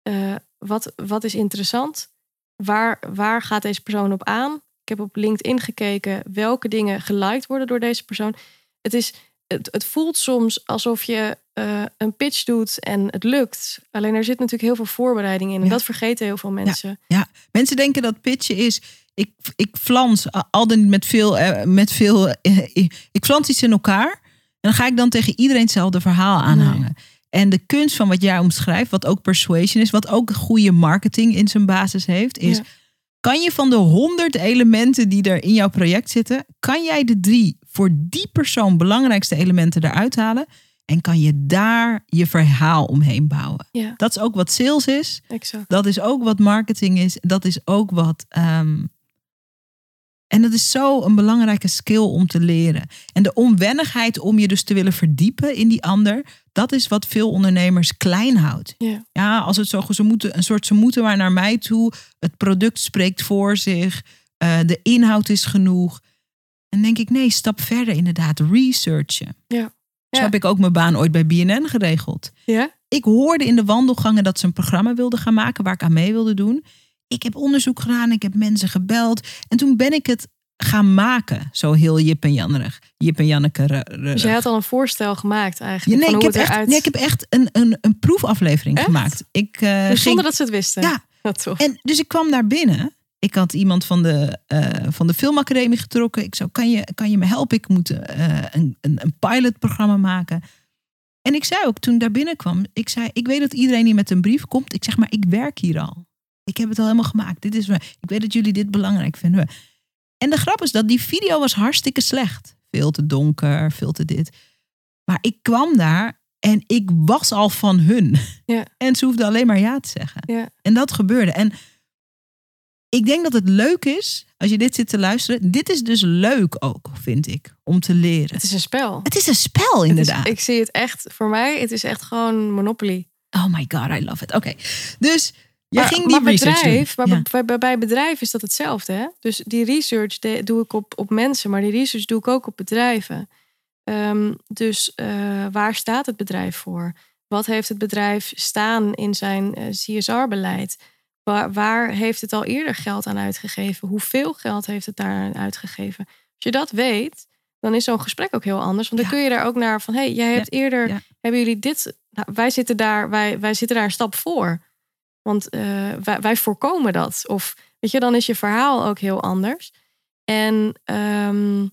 Eh, wat, wat is interessant waar, waar gaat deze persoon op aan? Ik heb op LinkedIn gekeken welke dingen geliked worden door deze persoon. Het, is, het, het voelt soms alsof je eh, een pitch doet en het lukt. Alleen er zit natuurlijk heel veel voorbereiding in. En Ja. dat vergeten heel veel mensen. Ja, mensen denken dat pitchen is. Ik, ik flans al dan niet met veel. eh, met veel eh, ik flans iets in elkaar. En dan ga ik dan tegen iedereen hetzelfde verhaal aanhangen. En de kunst van wat jij omschrijft, wat ook persuasion is, wat ook goede marketing in zijn basis heeft, is. Ja. Kan je van de honderd elementen die er in jouw project zitten, kan jij de drie voor die persoon belangrijkste elementen eruit halen? En kan je daar je verhaal omheen bouwen? Ja, Dat is ook wat sales is. exact. Dat is ook wat marketing is. Dat is ook wat. ehm, en dat is zo een belangrijke skill om te leren. En de onwennigheid om je dus te willen verdiepen in die ander, dat is wat veel ondernemers klein houdt. Ja. Ja, als het zo ze moeten een soort ze moeten maar naar mij toe. Het product spreekt voor zich. eh, de inhoud is genoeg. En denk ik, nee, stap verder inderdaad. Researchen. Ja. Zo heb ik ook mijn baan ooit bij BNN geregeld. Ja? Ik hoorde in de wandelgangen dat ze een programma wilden gaan maken waar ik aan mee wilde doen. Ik heb onderzoek gedaan, ik heb mensen gebeld. En toen ben ik het gaan maken. Zo heel Jip en Jannerig. Jip en Janneke. Dus jij had al een voorstel gemaakt Ja, eigenlijk. nee, van ik hoe heb het echt, nee, ik heb echt een, een, een proefaflevering Echt? gemaakt. Ik, dus ging, zonder dat ze het wisten. Ja. Wat tof. en, dus ik kwam daar binnen. Ik had iemand van de, eh, van de filmacademie getrokken. Ik zou, kan je, kan je me helpen? Ik moet eh, een, een, een pilotprogramma maken. En ik zei ook toen ik daar binnenkwam, ik zei, ik weet dat iedereen hier met een brief komt. Ik zeg maar, ik werk hier al. Ik heb het al helemaal gemaakt. Dit is, waar- ik weet dat jullie dit belangrijk vinden. En de grap is dat die video was hartstikke slecht. Veel te donker, veel te dit. Maar ik kwam daar en ik was al van hun. Ja. En ze hoefde alleen maar ja te zeggen. Ja. En dat gebeurde. En ik denk dat het leuk is, als je dit zit te luisteren. Dit is dus leuk ook, vind ik, om te leren. Het is een spel. Het is een spel, is- inderdaad. ik zie het echt, voor mij, het is echt gewoon Monopoly. Oh my god, I love it. Oké, dus je maar, ging die maar bedrijf, maar Ja. bij, bij, bedrijf is dat hetzelfde. Hè? Dus die research de- doe ik op, op mensen, maar die research doe ik ook op bedrijven. Ehm, dus eh, waar staat het bedrijf voor? Wat heeft het bedrijf staan in zijn eh, CSR-beleid? Waar, waar heeft het al eerder geld aan uitgegeven? Hoeveel geld heeft het daar aan uitgegeven? Als je dat weet, dan is zo'n gesprek ook heel anders. Want dan Ja. kun je daar ook naar van... hé, hey, jij hebt eerder... ja. hebben jullie dit... Nou, wij, zitten daar, wij, wij zitten daar een stap voor. Want eh, wij, wij voorkomen dat. Of weet je, dan is je verhaal ook heel anders. En ehm,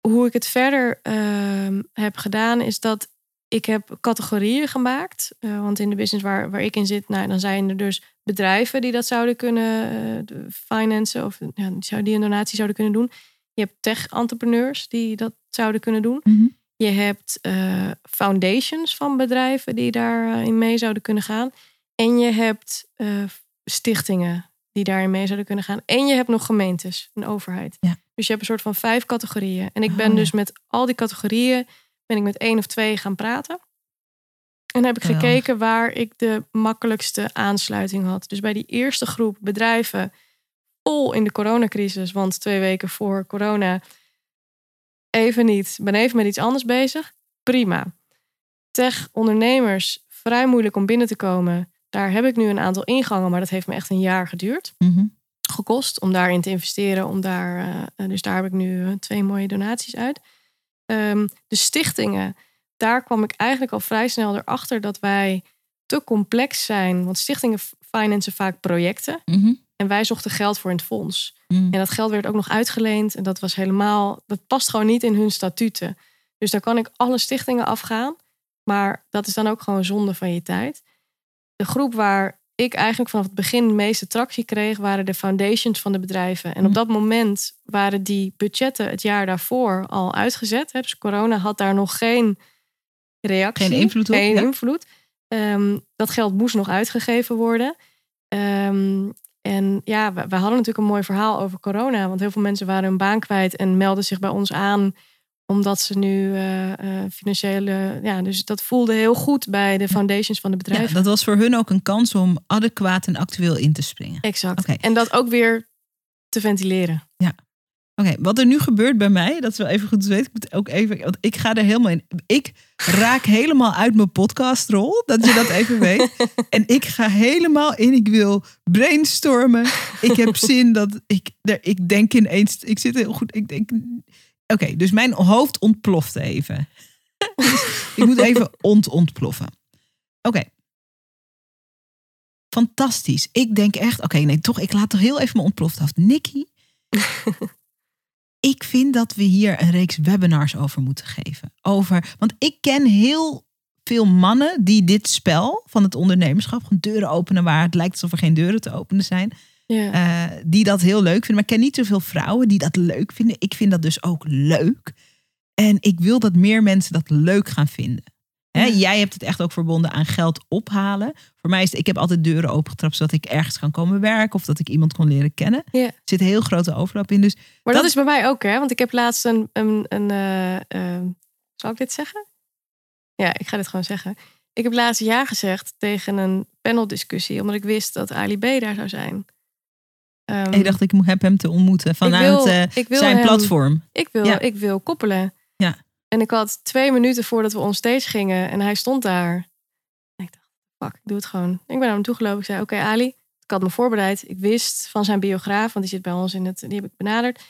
hoe ik het verder ehm, heb gedaan, is dat ik heb categorieën gemaakt. Eh, want in de business waar, waar ik in zit, nou, dan zijn er dus bedrijven die dat zouden kunnen de financen of ja, die een donatie zouden kunnen doen. Je hebt tech-entrepreneurs die dat zouden kunnen doen. Mhm. Je hebt foundations van bedrijven die daarin mee zouden kunnen gaan. En je hebt eh, stichtingen die daarin mee zouden kunnen gaan. En je hebt nog gemeentes, een overheid. Ja. Dus je hebt een soort van vijf categorieën. En ik Oh, ben ja. dus met al die categorieën ben ik met één of twee gaan praten. En heb ik Geweldig. gekeken waar ik de makkelijkste aansluiting had. Dus bij die eerste groep bedrijven vol in de coronacrisis. Want twee weken voor corona even niet. Ben even met iets anders bezig. Prima. Tech-ondernemers, vrij moeilijk om binnen te komen. Daar heb ik nu een aantal ingangen, maar dat heeft me echt een jaar geduurd. Mhm. Gekost om daarin te investeren. Om daar, eh, dus daar heb ik nu eh, twee mooie donaties uit. Ehm, de stichtingen, daar kwam ik eigenlijk al vrij snel erachter dat wij te complex zijn. Want stichtingen financen vaak projecten. Mhm. En wij zochten geld voor in het fonds. Mhm. En dat geld werd ook nog uitgeleend. En dat was helemaal, dat past gewoon niet in hun statuten. Dus daar kan ik alle stichtingen afgaan. Maar dat is dan ook gewoon zonde van je tijd. De groep waar ik eigenlijk vanaf het begin de meeste tractie kreeg, waren de foundations van de bedrijven. En op Mhm. dat moment waren die budgetten het jaar daarvoor al uitgezet. Hè. Dus corona had daar nog geen reactie. Geen invloed op, Geen ja. invloed. Ehm, dat geld moest nog uitgegeven worden. Ehm, en ja, we, we hadden natuurlijk een mooi verhaal over corona. Want heel veel mensen waren hun baan kwijt en melden zich bij ons aan. Omdat ze nu eh, eh, financiële. Ja, dus dat voelde heel goed bij de foundations van de Ja, bedrijven. dat was voor hun ook een kans om adequaat en actueel in te springen. Exact. Oké. En dat ook weer te ventileren. Oké, wat er nu gebeurt bij mij, dat is wel even goed te weten. Ik moet ook even, want ik ga er helemaal in. Ik raak helemaal uit mijn podcastrol, dat je dat even weet. En ik ga helemaal in. Ik wil brainstormen. Ik heb zin dat ik, ik denk ineens, ik zit heel goed. Ik denk, oké, dus mijn hoofd ontploft even. ik moet even ont ontploffen. Oké. Fantastisch. Ik denk echt, oké, nee, toch, ik laat toch heel even mijn ontploft af. Nicky, ik vind dat we hier een reeks webinars over moeten geven. Over, want ik ken heel veel mannen die dit spel van het ondernemerschap, gewoon deuren openen waar het lijkt alsof er geen deuren te openen zijn, Ja. eh, die dat heel leuk vinden. Maar ik ken niet zoveel vrouwen die dat leuk vinden. Ik vind dat dus ook leuk. En ik wil dat meer mensen dat leuk gaan vinden. Jij hebt het echt ook verbonden aan geld ophalen. Voor mij is het, ik heb altijd deuren opengetrapt zodat ik ergens kan komen werken of dat ik iemand kon leren kennen. Ja. Er zit een heel grote overlap in. Dus Maar dat, Dat- is bij mij ook, hè? Want ik heb laatst een. een, een eh, eh, zal ik dit zeggen? Ja, ik ga dit gewoon zeggen. Ik heb laatst ja gezegd tegen een paneldiscussie, omdat ik wist dat Ali B daar zou zijn. Ehm, en je dacht, ik moet- heb hem te ontmoeten vanuit wil- eh, ik wil zijn hem- platform. ik wil, Ja. ik wil koppelen. Ja. En ik had twee minuten voordat we onstage gingen en hij stond daar. En ik dacht, fuck, ik doe het gewoon. Ik ben naar hem toegelopen. Ik zei, oké Ali, ik had me voorbereid. Ik wist van zijn biograaf, want die zit bij ons in het, die heb ik benaderd.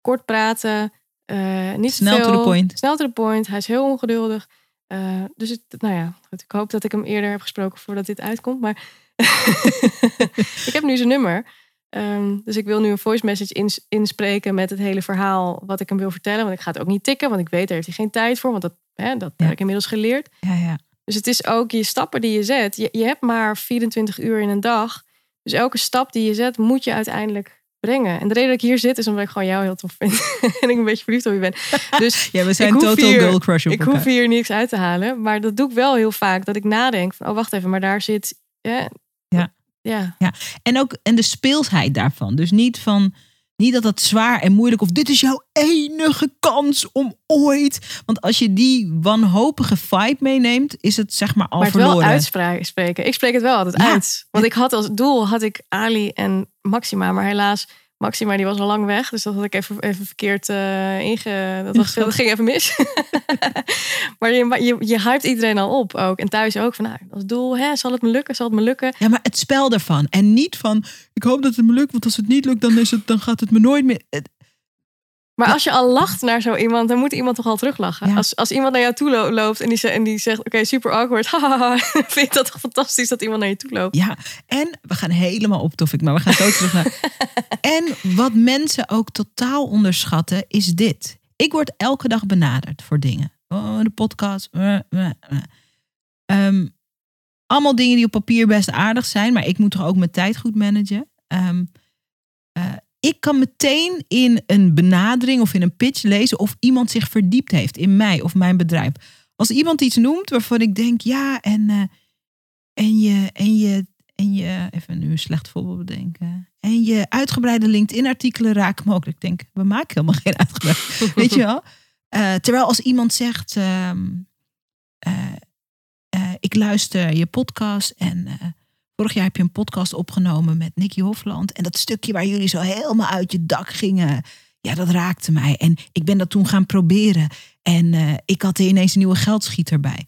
Kort praten, eh, niet Snel te to the veel. point. Snel to the point. Hij is heel ongeduldig. Eh, dus het, nou ja, goed, ik hoop dat ik hem eerder heb gesproken voordat dit uitkomt. Maar ik heb nu zijn nummer. Ehm, dus ik wil nu een voice message ins- inspreken met het hele verhaal wat ik hem wil vertellen. Want ik ga het ook niet tikken, want ik weet daar heeft hij geen tijd voor. Want dat, hè, dat Ja. heb ik inmiddels geleerd. Ja, ja. Dus het is ook je stappen die je zet. Je, je hebt maar 24 uur in een dag. Dus elke stap die je zet, moet je uiteindelijk brengen. En de reden dat ik hier zit, is omdat ik gewoon jou heel tof vind. en ik een beetje verliefd op je ben. Dus ja, we zijn total hier- girl crush op ik elkaar. hoef hier niks uit te halen. Maar dat doe ik wel heel vaak. Dat ik nadenk van, oh wacht even, maar daar zit... Ja. Ja. Ja. En ook en de speelsheid daarvan. Dus niet van niet dat dat zwaar en moeilijk of dit is jouw enige kans om ooit. Want als je die wanhopige vibe meeneemt, is het zeg maar al Maar het verloren. wel uitspreken. Ik spreek het wel altijd Ja. uit. Want ik had als doel had ik Ali en Maxima. Maar helaas, Maxima die was al lang weg. Dus dat had ik even, even verkeerd eh inge... Dat, was, dat ging even mis. maar je, je, je hypt iedereen al op ook. En thuis ook. Van nou, als doel, hè, zal het me lukken? Zal het me lukken? Ja, maar het spel daarvan. En niet van, ik hoop dat het me lukt, want als het niet lukt, dan, is het, dan gaat het me nooit meer. Maar als je al lacht naar zo iemand, dan moet iemand toch al teruglachen. Ja. Als, als iemand naar jou toe lo- loopt en die, en die zegt: Oké, super awkward. Vind je dat toch fantastisch dat iemand naar je toe loopt? Ja, en we gaan helemaal op topic, maar we gaan zo terug naar. En wat mensen ook totaal onderschatten, is dit. Ik word elke dag benaderd voor dingen. Oh, de podcast. eh, eh, eh. Ehm, allemaal dingen die op papier best aardig zijn, maar ik moet toch ook mijn tijd goed managen. Eh, ik kan meteen in een benadering of in een pitch lezen of iemand zich verdiept heeft in mij of mijn bedrijf. Als iemand iets noemt waarvan ik denk, ja, en, eh, en je, en je, en je, even nu een slecht voorbeeld bedenken. En je uitgebreide LinkedIn-artikelen raken me ook. Ik denk, we maken helemaal geen uitgebreid. Weet je wel? Eh, terwijl als iemand zegt, ehm, eh, ik luister je podcast en vorig jaar heb je een podcast opgenomen met Nicky Hofland. En dat stukje waar jullie zo helemaal uit je dak gingen, ja, dat raakte mij. En ik ben dat toen gaan proberen. En eh, ik had er ineens een nieuwe geldschieter bij.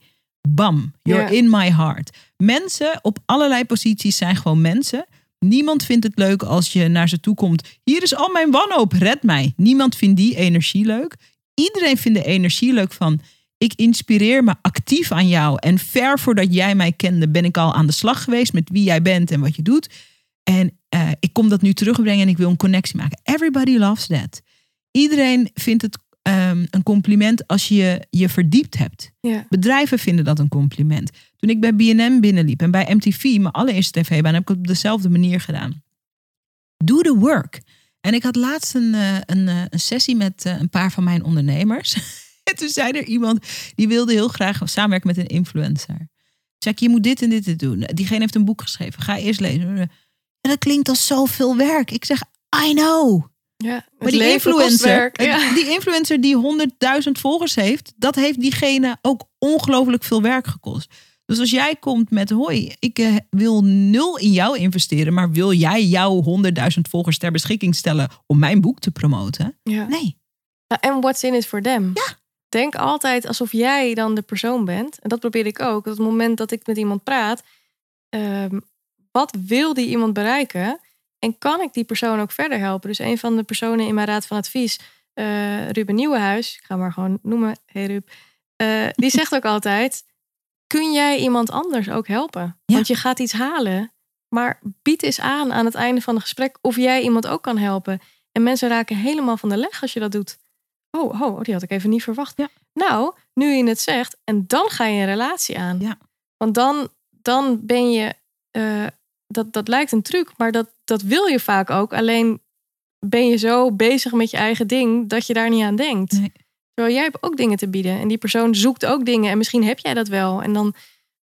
Bam, you're in my heart. Mensen op allerlei posities zijn gewoon mensen. Niemand vindt het leuk als je naar ze toe komt. Hier is al mijn wanhoop, red mij. Niemand vindt die energie leuk. Iedereen vindt de energie leuk van... ik inspireer me actief aan jou. En ver voordat jij mij kende ben ik al aan de slag geweest... met wie jij bent en wat je doet. En eh, ik kom dat nu terugbrengen en ik wil een connectie maken. Everybody loves that. Iedereen vindt het ehm, een compliment als je je verdiept hebt. Ja. Bedrijven vinden dat een compliment. Toen ik bij BNM binnenliep en bij MTV, mijn allereerste tv-baan, heb ik het op dezelfde manier gedaan. Do the work. En ik had laatst een, eh, een, eh, een sessie met een paar van mijn ondernemers. en toen zei er iemand, die wilde heel graag samenwerken met een influencer. Zeg, je moet dit en dit en doen. Diegene heeft een boek geschreven. Ga eerst lezen. En dat klinkt als zoveel werk. Ik zeg, I know. Ja, Maar het die influencer. Ja. die influencer die 100.000 volgers heeft, dat heeft diegene ook ongelooflijk veel werk gekost. Dus als jij komt met, hoi, ik eh, wil nul in jou investeren, maar wil jij jouw 100.000 volgers ter beschikking stellen om mijn boek te promoten? Ja. Nee. Nou, En what's in it for them? Ja. Denk altijd alsof jij dan de persoon bent. En dat probeer ik ook. Op het moment dat ik met iemand praat, ehm, wat wil die iemand bereiken? En kan ik die persoon ook verder helpen? Dus een van de personen in mijn raad van advies, eh, Ruben Nieuwenhuis, ik ga hem maar gewoon noemen, hey Rub, eh, die zegt ook altijd: kun jij iemand anders ook helpen? Ja. Want je gaat iets halen, maar bied eens aan aan het einde van het gesprek of jij iemand ook kan helpen. En mensen raken helemaal van de leg als je dat doet. Oh, oh, die had ik even niet verwacht. Ja. Nou, nu je het zegt, en dan ga je een relatie aan. Ja. Want dan, dan ben je, eh, dat, dat lijkt een truc, maar dat, dat wil je vaak ook. Alleen ben je zo bezig met je eigen ding dat je daar niet aan denkt. Nee. Terwijl jij hebt ook dingen te bieden. En die persoon zoekt ook dingen. En misschien heb jij dat wel. En dan,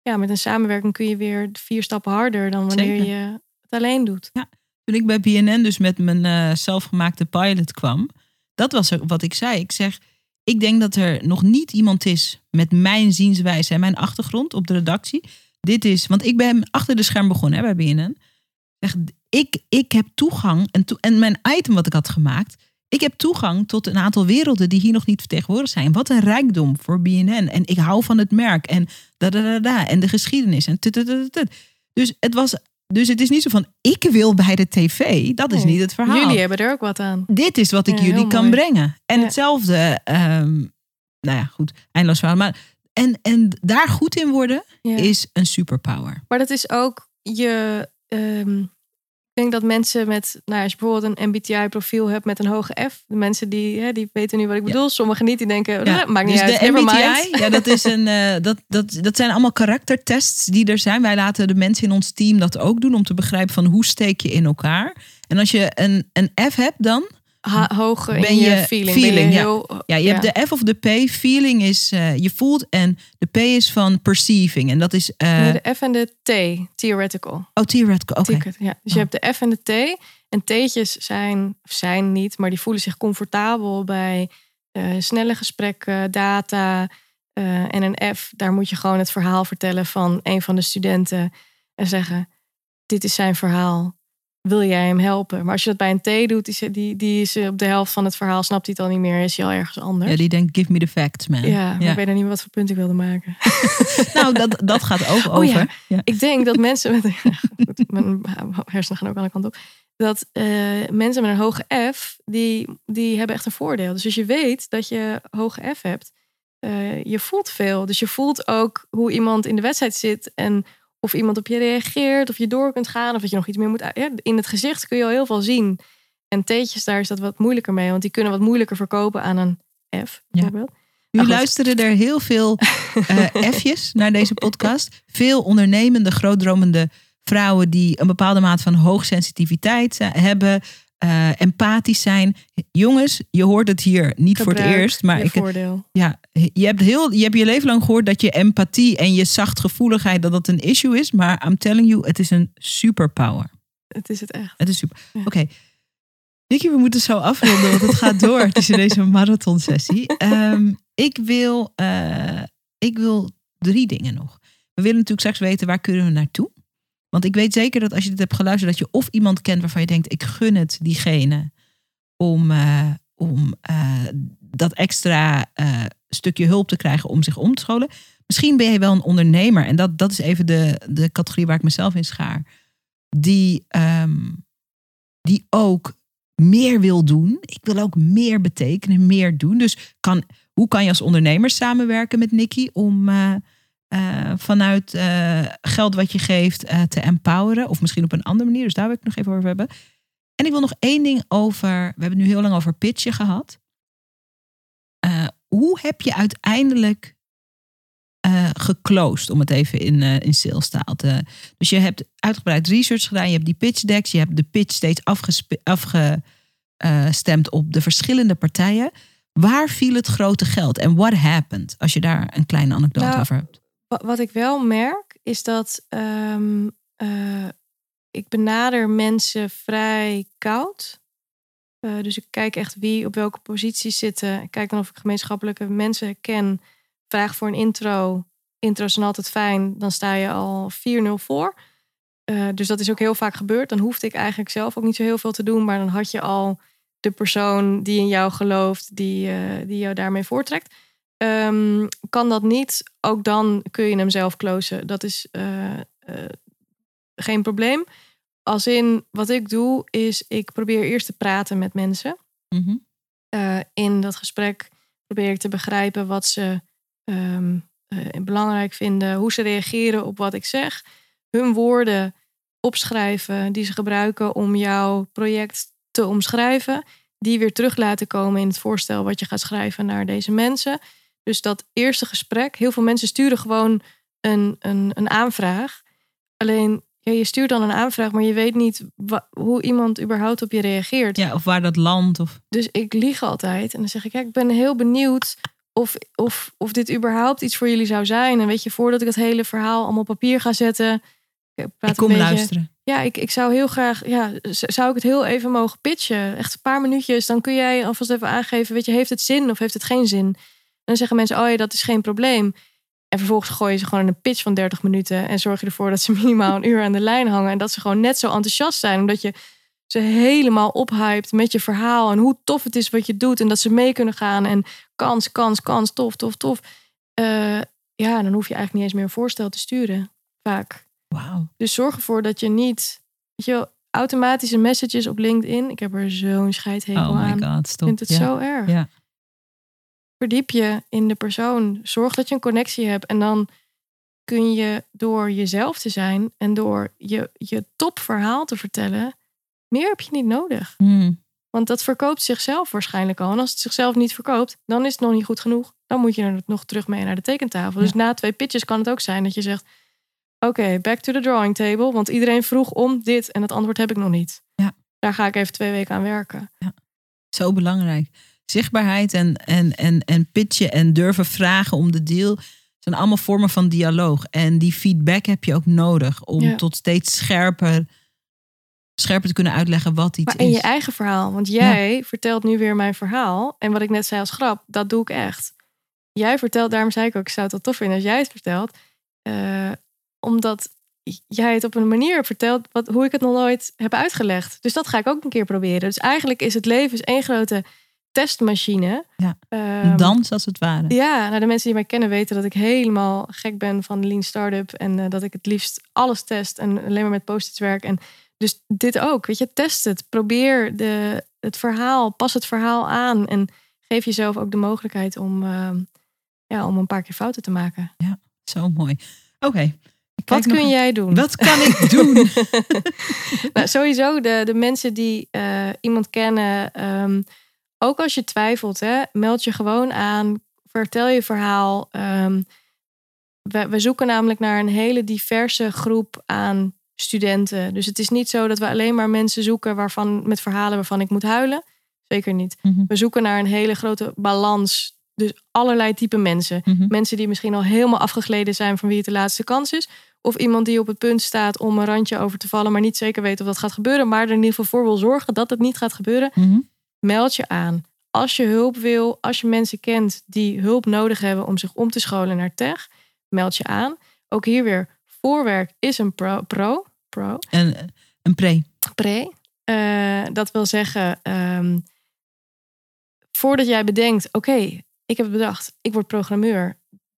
ja, met een samenwerking kun je weer vier stappen harder dan wanneer Zeker. je het alleen doet. Toen ik bij BNN dus met mijn eh, zelfgemaakte pilot kwam, dat was wat ik zei. Ik zeg, ik denk dat er nog niet iemand is met mijn zienswijze en mijn achtergrond op de redactie. Dit is, want ik ben achter de scherm begonnen hè, bij BNN. Zeg, ik, ik heb toegang en, en mijn item wat ik had gemaakt. Ik heb toegang tot een aantal werelden die hier nog niet vertegenwoordigd zijn. Wat een rijkdom voor BNN. En ik hou van het merk en da da da da en de geschiedenis en. Dus het was, dus het is niet zo van ik wil bij de tv. Dat is Nee. niet het verhaal. Jullie hebben er ook wat aan. Dit is wat ik Ja, jullie kan mooi. brengen. En Ja. hetzelfde, ehm, nou ja, goed, eindeloos verhaal. Maar en, en daar goed in worden Ja. is een superpower. Maar dat is ook je. ehm, ik denk dat mensen met, nou, als je bijvoorbeeld een MBTI-profiel hebt met een hoge F, de mensen die, hè, die weten nu wat ik Ja. bedoel. Sommigen niet, die denken, Ja, "Eh, maakt niet dus uit, de MBTI, ja, dat, is een, eh, dat, dat, dat zijn allemaal karaktertests die er zijn. Wij laten de mensen in ons team dat ook doen om te begrijpen van hoe steek je in elkaar. En als je een, een F hebt dan, Ha- hoog in je, je feeling. feeling, ben je ja. heel, ja, je hebt de F of de P. Feeling is eh, je voelt en de P is van perceiving. En dat is, eh de F en de T, theoretical. oh, theoretical, oké. Ja. Dus je Oh. hebt de F en de T. En T'tjes zijn, of zijn niet, maar die voelen zich comfortabel bij eh, snelle gesprekken, data. en een F, daar moet je gewoon het verhaal vertellen van een van de studenten. En zeggen, dit is zijn verhaal. Wil jij hem helpen? Maar als je dat bij een T doet, is, die, die is op de helft van het verhaal, snapt hij het al niet meer, is hij al ergens anders. Ja, die denkt, give me the facts, man. Ja, maar ik weet nog niet meer wat voor punt ik wilde maken. Nou, dat, dat gaat ook Oh ja. over. Ja. Ik denk dat mensen met goed, mijn hersenen gaan ook alle kanten op. Dat eh, mensen met een hoge F, die, die hebben echt een voordeel. Dus als je weet dat je hoge F hebt, eh, je voelt veel. Dus je voelt ook hoe iemand in de wedstrijd zit en of iemand op je reageert, of je door kunt gaan, of dat je nog iets meer moet. Ja, in het gezicht kun je al heel veel zien. En T'tjes, daar is dat wat moeilijker mee, want die kunnen wat moeilijker verkopen aan een F, bijvoorbeeld. Nu Maar goed. luisteren er heel veel eh F'jes naar deze podcast. Veel ondernemende, grootdromende vrouwen die een bepaalde maat van hoogsensitiviteit zijn- hebben. Eh, empathisch zijn. Jongens, je hoort het hier niet voor het eerst. Maar je ik, voordeel. ja, je, hebt heel, je hebt je leven lang gehoord dat je empathie en je zachtgevoeligheid dat dat een issue is. Maar I'm telling you, het is een superpower. Het is het echt. Het is super. Ja. Oké. Nicky, we moeten zo afronden, want het gaat door. In deze marathonsessie. Ehm ik, wil, eh, ik wil drie dingen nog. We willen natuurlijk straks weten waar kunnen we naartoe. Want ik weet zeker dat als je dit hebt geluisterd, dat je of iemand kent waarvan je denkt, ik gun het diegene om, eh, om eh, dat extra eh, stukje hulp te krijgen om zich om te scholen. Misschien ben je wel een ondernemer en dat, dat is even de, de categorie waar ik mezelf in schaar. Die, ehm, die ook meer wil doen. Ik wil ook meer betekenen, meer doen. Dus kan, hoe kan je als ondernemer samenwerken met Nicky om eh, vanuit eh, geld wat je geeft eh, te empoweren? Of misschien op een andere manier. Dus daar wil ik nog even over hebben. En ik wil nog één ding over. We hebben het nu heel lang over pitchen gehad. Eh, hoe heb je uiteindelijk geclosed, om het even in, in salestaal te. Dus je hebt uitgebreid research gedaan, je hebt die pitch decks, je hebt de pitch steeds afgestemd op de verschillende partijen. Waar viel het grote geld en what happened? Als je daar een kleine anekdote Nou, over hebt. Wa- Wat ik wel merk is dat ehm, eh, ik benader mensen vrij koud. Eh, dus ik kijk echt wie op welke positie zitten. Ik kijk dan of ik gemeenschappelijke mensen ken. Vraag voor een intro. intro's zijn altijd fijn. Dan sta je al 4-0 voor. Uh, dus dat is ook heel vaak gebeurd. Dan hoefde ik eigenlijk zelf ook niet zo heel veel te doen. Maar dan had je al de persoon die in jou gelooft, die, uh, die jou daarmee voortrekt. Um, kan dat niet, ook dan kun je hem zelf closen. Dat is uh, geen probleem. Als in, wat ik doe, is ik probeer eerst te praten met mensen. Mm -hmm. in dat gesprek probeer ik te begrijpen wat ze um, belangrijk vinden, hoe ze reageren op wat ik zeg. Hun woorden opschrijven die ze gebruiken om jouw project te omschrijven. Die weer terug laten komen in het voorstel wat je gaat schrijven naar deze mensen. Dus dat eerste gesprek, heel veel mensen sturen gewoon een, een, een aanvraag. Alleen ja, je stuurt dan een aanvraag, maar je weet niet hoe iemand überhaupt op je reageert. Ja, of waar dat landt. Of... Dus ik lieg altijd en dan zeg ik, ja, ik ben heel benieuwd of, of, of dit überhaupt iets voor jullie zou zijn. En weet je, voordat ik het hele verhaal allemaal op papier ga zetten, ik, ik kom beetje, luisteren. Ja, ik, ik zou heel graag, ja, zou ik het heel even mogen pitchen? Echt een paar minuutjes, dan kun jij alvast even aangeven, weet je, heeft het zin of heeft het geen zin? Dan zeggen mensen, oh ja, dat is geen probleem. En vervolgens gooi je ze gewoon in een pitch van 30 minuten en zorg je ervoor dat ze minimaal een uur aan de lijn hangen en dat ze gewoon net zo enthousiast zijn, omdat je ze helemaal ophypt met je verhaal en hoe tof het is wat je doet en dat ze mee kunnen gaan en kans, kans, kans, tof, tof, tof. Uh, ja, dan hoef je eigenlijk niet eens meer een voorstel te sturen, vaak. Wow. Dus zorg ervoor dat je niet, weet je, automatische messages op LinkedIn. Ik heb er zo'n scheidhekel oh aan. God, stop. Ik vind het zo erg. Ja. Verdiep je in de persoon. Zorg dat je een connectie hebt. En dan kun je door jezelf te zijn en door je, je topverhaal te vertellen, meer heb je niet nodig. Mm. Want dat verkoopt zichzelf waarschijnlijk al. En als het zichzelf niet verkoopt, dan is het nog niet goed genoeg. Dan moet je er nog terug mee naar de tekentafel. Dus na twee pitches kan het ook zijn dat je zegt: Oké, back to the drawing table. Want iedereen vroeg om dit en het antwoord heb ik nog niet. Ja. Daar ga ik even twee weken aan werken. Ja. Zo belangrijk. Zichtbaarheid en, en, en, en pitchen en durven vragen om de deal zijn allemaal vormen van dialoog. En die feedback heb je ook nodig om tot steeds scherper, scherper te kunnen uitleggen wat iets maar in je eigen verhaal. Want jij vertelt nu weer mijn verhaal. En wat ik net zei als grap, dat doe ik echt. Jij vertelt, daarom zei ik ook, ik zou het wel tof vinden als jij het vertelt. Uh, omdat jij het op een manier vertelt wat, hoe ik het nog nooit heb uitgelegd. Dus dat ga ik ook een keer proberen. Dus eigenlijk is het leven één grote testmachine. Ja, ehm, dans als het ware. Ja, nou de mensen die mij kennen weten dat ik helemaal gek ben van Lean Startup. En uh, dat ik het liefst alles test en alleen maar met post-its werk. En dus dit ook, weet je, test het. Probeer de, het verhaal, pas het verhaal aan. En geef jezelf ook de mogelijkheid om, uh, ja, om een paar keer fouten te maken. Ja, zo mooi. Oké, wat kun jij doen? Wat kan ik doen? nou, sowieso de, de mensen die uh, iemand kennen. Um, ook als je twijfelt, hè, meld je gewoon aan. Vertel je verhaal. Um, we, we zoeken namelijk naar een hele diverse groep aan studenten. Dus het is niet zo dat we alleen maar mensen zoeken waarvan, met verhalen waarvan ik moet huilen. Zeker niet. Mhm. We zoeken naar een hele grote balans. Dus allerlei type mensen. Mhm. Mensen die misschien al helemaal afgegleden zijn van wie het de laatste kans is. Of iemand die op het punt staat om een randje over te vallen, maar niet zeker weet of dat gaat gebeuren, maar er in ieder geval voor wil zorgen dat het niet gaat gebeuren. Mhm. Meld je aan. Als je hulp wil, als je mensen kent die hulp nodig hebben om zich om te scholen naar tech, meld je aan. Ook hier weer, voorwerk is een pro. pro, pro. Een, een pre. Pre. Uh, dat wil zeggen, um, voordat jij bedenkt, oké, okay, ik heb het bedacht, ik word programmeur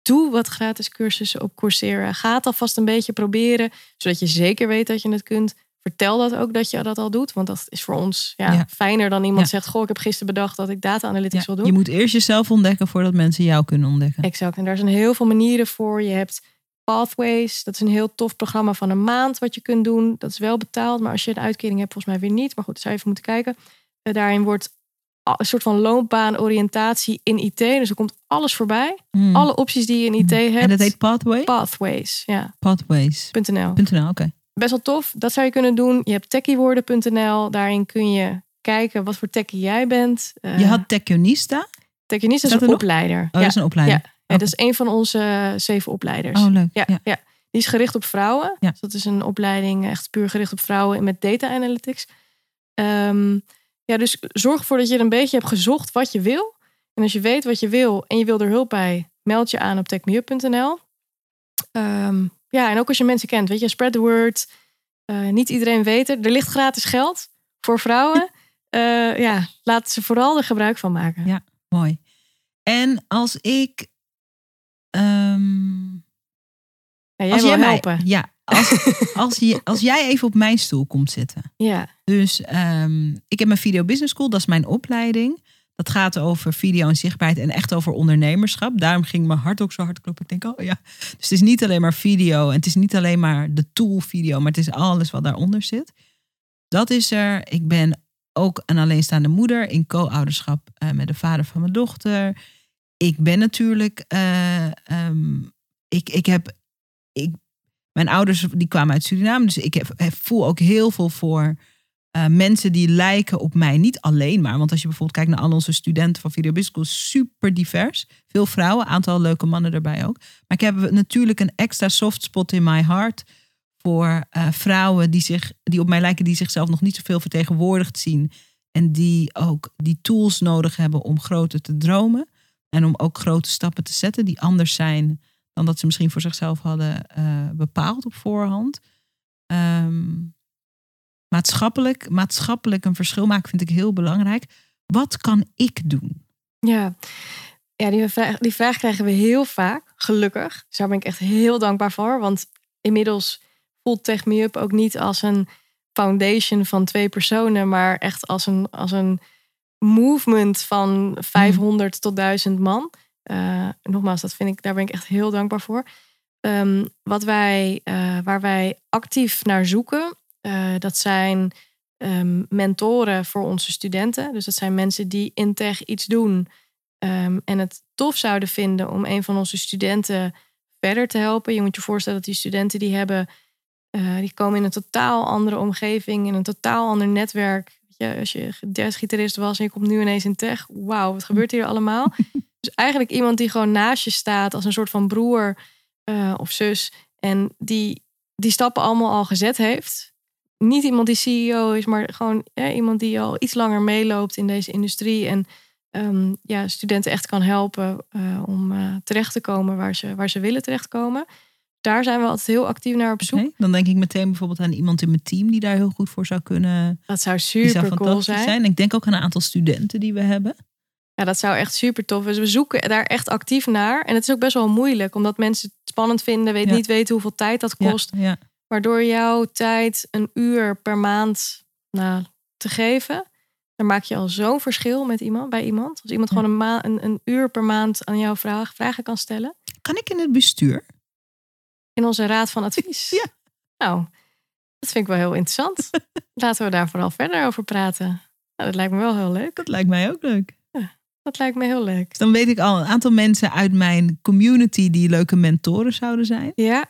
doe wat gratis cursussen op Coursera. Ga het alvast een beetje proberen, zodat je zeker weet dat je het kunt. Vertel dat ook dat je dat al doet, want dat is voor ons ja, fijner dan iemand zegt: Goh, ik heb gisteren bedacht dat ik data analytics wil doen. Je moet eerst jezelf ontdekken voordat mensen jou kunnen ontdekken. Exact. En daar zijn heel veel manieren voor. Je hebt Pathways, dat is een heel tof programma van een maand wat je kunt doen. Dat is wel betaald, maar als je een uitkering hebt, volgens mij weer niet. Maar goed, zou je even moeten kijken. Uh, daarin wordt een soort van loopbaanoriëntatie in IT. Dus er komt alles voorbij. Hmm. Alle opties die je in IT hebt. En dat heet Pathway? Pathways, ja. Pathways.nl. .nl, oké. Best wel tof. Dat zou je kunnen doen. Je hebt techiewoorden.nl. Daarin kun je kijken wat voor techie jij bent. Uh, je had Techionista? Techionista is een opleider. Oh, dat is een opleider. Ja. ja. dat is een van onze zeven opleiders. Oh, leuk. Ja, ja. Die is gericht op vrouwen. Ja. Dus dat is een opleiding echt puur gericht op vrouwen met data analytics. Um, ja, dus zorg ervoor dat je een beetje hebt gezocht wat je wil. En als je weet wat je wil en je wil er hulp bij, meld je aan op techmeup.nl. Ehm, ja, en ook als je mensen kent, weet je, spread the word. Eh, niet iedereen weet het. Er ligt gratis geld voor vrouwen. Uh, ja, laat ze vooral er gebruik van maken. Ja, mooi. En als ik. Um, ja, jij als jij helpen. Mij, ja, als, als, je, als jij even op mijn stoel komt zitten. Ja. Dus um, ik heb mijn Video Business School, dat is mijn opleiding. Dat gaat over video en zichtbaarheid en echt over ondernemerschap. Daarom ging mijn hart ook zo hard kloppen. Ik denk, oh ja. Dus het is niet alleen maar video en het is niet alleen maar de tool video, maar het is alles wat daaronder zit. Dat is er. Ik ben ook een alleenstaande moeder in co-ouderschap uh, met de vader van mijn dochter. Ik ben natuurlijk, uh, um, ik, ik heb, ik, mijn ouders die kwamen uit Suriname, dus ik heb, voel ook heel veel voor uh, mensen die lijken op mij. Niet alleen maar, want als je bijvoorbeeld kijkt naar al onze studenten van Video super divers. Veel vrouwen, aantal leuke mannen erbij ook. Maar ik heb natuurlijk een extra soft spot in my heart voor uh, vrouwen die, zich, die op mij lijken, die zichzelf nog niet zoveel vertegenwoordigd zien. En die ook die tools nodig hebben om groter te dromen. En om ook grote stappen te zetten die anders zijn dan dat ze misschien voor zichzelf hadden uh, bepaald op voorhand. Um, maatschappelijk, maatschappelijk een verschil maken vind ik heel belangrijk. Wat kan ik doen? Ja, ja die, vraag, die krijgen we heel vaak, gelukkig. Dus daar ben ik echt heel dankbaar voor. Want inmiddels voelt Tech Me Up ook niet als een foundation van twee personen, maar echt als een, als een movement van 500 mm. tot 1000 man. Uh, nogmaals, dat vind ik, daar ben ik echt heel dankbaar voor. Um, wat wij, uh, waar wij actief naar zoeken, uh, dat zijn um, mentoren voor onze studenten. Dus dat zijn mensen die in tech iets doen um, en het tof zouden vinden om een van onze studenten verder te helpen. Je moet je voorstellen dat die studenten die hebben uh, die komen in een totaal andere omgeving, in een totaal ander netwerk. Je, als je jazzgitarist was en je komt nu ineens in tech, wauw, wat gebeurt hier allemaal? dus eigenlijk iemand die gewoon naast je staat als een soort van broer uh, of zus en die die stappen allemaal al gezet heeft. Niet iemand die CEO is, maar gewoon ja, iemand die al iets langer meeloopt in deze industrie en um, ja, studenten echt kan helpen uh, om uh, terecht te komen waar ze, waar ze willen terechtkomen daar zijn we altijd heel actief naar op zoek. dan denk ik meteen bijvoorbeeld aan iemand in mijn team die daar heel goed voor zou kunnen. Dat zou super zou cool zijn. zijn. Ik denk ook aan een aantal studenten die we hebben. Ja, dat zou echt super tof. Dus we zoeken daar echt actief naar. En het is ook best wel moeilijk, omdat mensen het spannend vinden, weet niet weten hoeveel tijd dat kost. Ja, Waardoor jouw tijd een uur per maand nou, te geven, dan maak je al zo'n verschil met iemand, bij iemand. Als iemand gewoon een, ma een, een uur per maand aan jou vraag, vragen kan stellen. Kan ik in het bestuur? in onze raad van advies. Ja. Nou, dat vind ik wel heel interessant. Laten we daar vooral verder over praten. Nou, dat lijkt me wel heel leuk. Dat lijkt mij ook leuk. Ja, dat lijkt me heel leuk. Dan weet ik al een aantal mensen uit mijn community die leuke mentoren zouden zijn. Ja,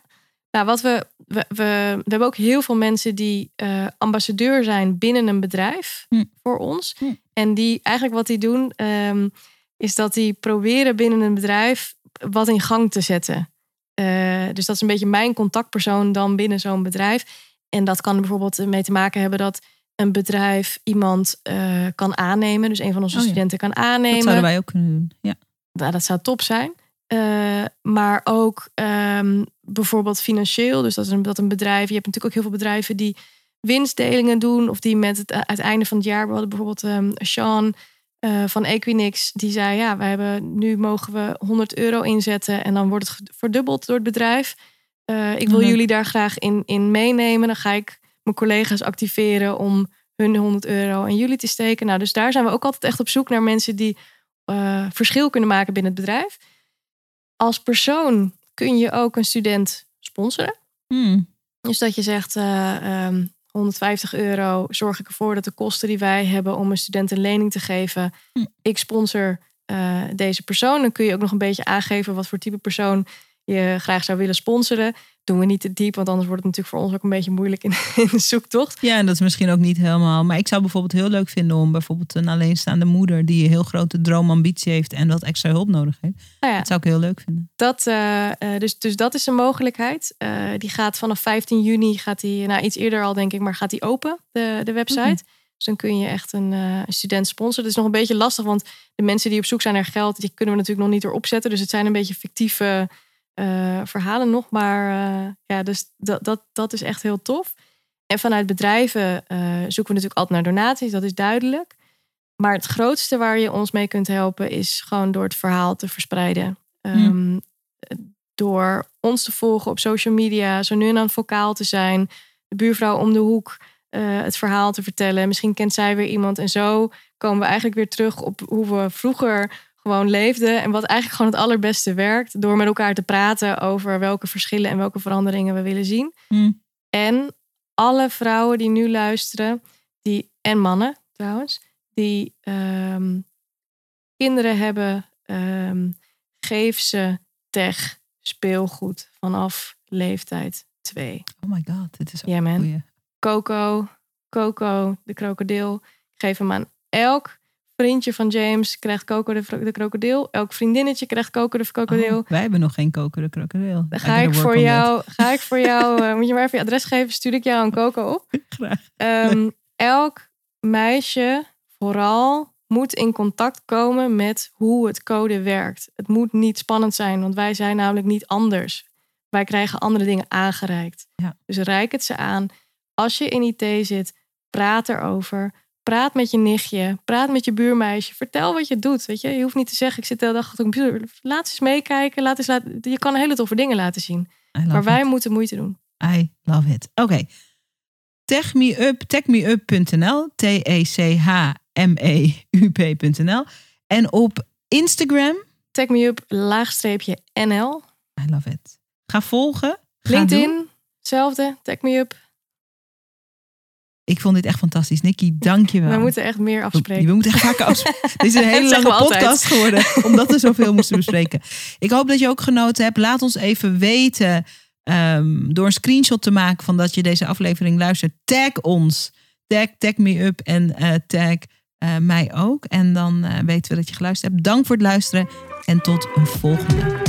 nou, wat we, we, we, we hebben ook heel veel mensen die uh, ambassadeur zijn binnen een bedrijf hm. voor ons. Hm. En die eigenlijk wat die doen, um, is dat die proberen binnen een bedrijf wat in gang te zetten. Uh, dus dat is een beetje mijn contactpersoon dan binnen zo'n bedrijf. En dat kan er bijvoorbeeld mee te maken hebben dat een bedrijf iemand uh, kan aannemen. Dus een van onze oh, studenten kan aannemen. Dat zouden wij ook kunnen doen. Ja. Nou, dat zou top zijn. Uh, maar ook um, bijvoorbeeld financieel. Dus dat, is een, dat een bedrijf. Je hebt natuurlijk ook heel veel bedrijven die winstdelingen doen. Of die met het, het einde van het jaar. We hadden bijvoorbeeld um, Sean uh, van Equinix, die zei: Ja, we hebben, nu mogen we 100 euro inzetten en dan wordt het verdubbeld door het bedrijf. Ik wil jullie daar graag in, in meenemen. Dan ga ik mijn collega's activeren om hun 100 euro en jullie te steken. Nou, dus daar zijn we ook altijd echt op zoek naar mensen die verschil kunnen maken binnen het bedrijf. Als persoon kun je ook een student sponsoren. Hmm. Dus dat je zegt, um, 150 euro zorg ik ervoor dat de kosten die wij hebben om een student een lening te geven, hm. ik sponsor uh, deze persoon. Dan kun je ook nog een beetje aangeven wat voor type persoon je graag zou willen sponsoren. Doen we niet te diep, want anders wordt het natuurlijk voor ons ook een beetje moeilijk in, in de zoektocht. Ja, en dat is misschien ook niet helemaal. Maar ik zou bijvoorbeeld heel leuk vinden om bijvoorbeeld een alleenstaande moeder die een heel grote droomambitie heeft en wat extra hulp nodig heeft. Nou ja, dat zou ik heel leuk vinden. Dat, uh, dus, dus dat is een mogelijkheid. Uh, die gaat vanaf 15 juni, gaat die, nou iets eerder al denk ik, maar gaat die open, de, de website. Okay. Dus dan kun je echt een, uh, een student sponsoren. Het is nog een beetje lastig, want de mensen die op zoek zijn naar geld, die kunnen we natuurlijk nog niet erop zetten. Dus het zijn een beetje fictieve eh, verhalen nog maar. eh, ja, dus dat, dat, dat is echt heel tof. En vanuit bedrijven eh, zoeken we natuurlijk altijd naar donaties, dat is duidelijk. Maar het grootste waar je ons mee kunt helpen is gewoon door het verhaal te verspreiden. Ehm, Door ons te volgen op social media, zo nu en dan vocaal te zijn, de buurvrouw om de hoek het verhaal te vertellen. Misschien kent zij weer iemand en zo komen we eigenlijk weer terug op hoe we vroeger gewoon leefden en wat eigenlijk gewoon het allerbeste werkt door met elkaar te praten over welke verschillen en welke veranderingen we willen zien. Hm. En alle vrouwen die nu luisteren, die, en mannen trouwens, die ehm, kinderen hebben, ehm, geef ze tech speelgoed vanaf leeftijd 2. Oh my god, dit is ook man. Coco, Coco, de krokodil. Geef hem aan elk vriendje van James krijgt Coco de, de krokodil. Elk vriendinnetje krijgt Coco de krokodil. Oh, wij hebben nog geen kokere krokodil. Dan ga ik, voor jou, ga ik voor jou, eh, moet je maar even je adres geven, stuur ik jou een Coco op. Graag. Ehm, elk meisje vooral moet in contact komen met hoe het code werkt. Het moet niet spannend zijn, want wij zijn namelijk niet anders. Wij krijgen andere dingen aangereikt. Ja. Dus reik het ze aan. Als je in IT zit, praat erover. Praat met je nichtje, praat met je buurmeisje. Vertel wat je doet. Weet je? je hoeft niet te zeggen, ik zit de hele dag achter de computer. Laat eens meekijken. Laat eens laten, je kan hele toffe dingen laten zien. Maar wij it. moeten moeite doen. I love it. Oké. Techmeup, techmeup.nl. T-E-C-H-M-E-U-P.nl. En op Instagram. Tag me up, laagstreepje NL. I love it. Ga volgen. Ga doen. LinkedIn, hetzelfde. Tag me up. Ik vond dit echt fantastisch. Nicky, dank je wel. We moeten echt meer afspreken. we moeten echt vaker afspreken. Dit is een hele lange altijd. podcast geworden. Omdat we zoveel moesten bespreken. Ik hoop dat je ook genoten hebt. Laat ons even weten. ehm, door een screenshot te maken van dat je deze aflevering luistert. Tag ons. Tag, tag me up en eh, tag eh, mij ook. En dan eh, weten we dat je geluisterd hebt. Dank voor het luisteren. En tot een volgende.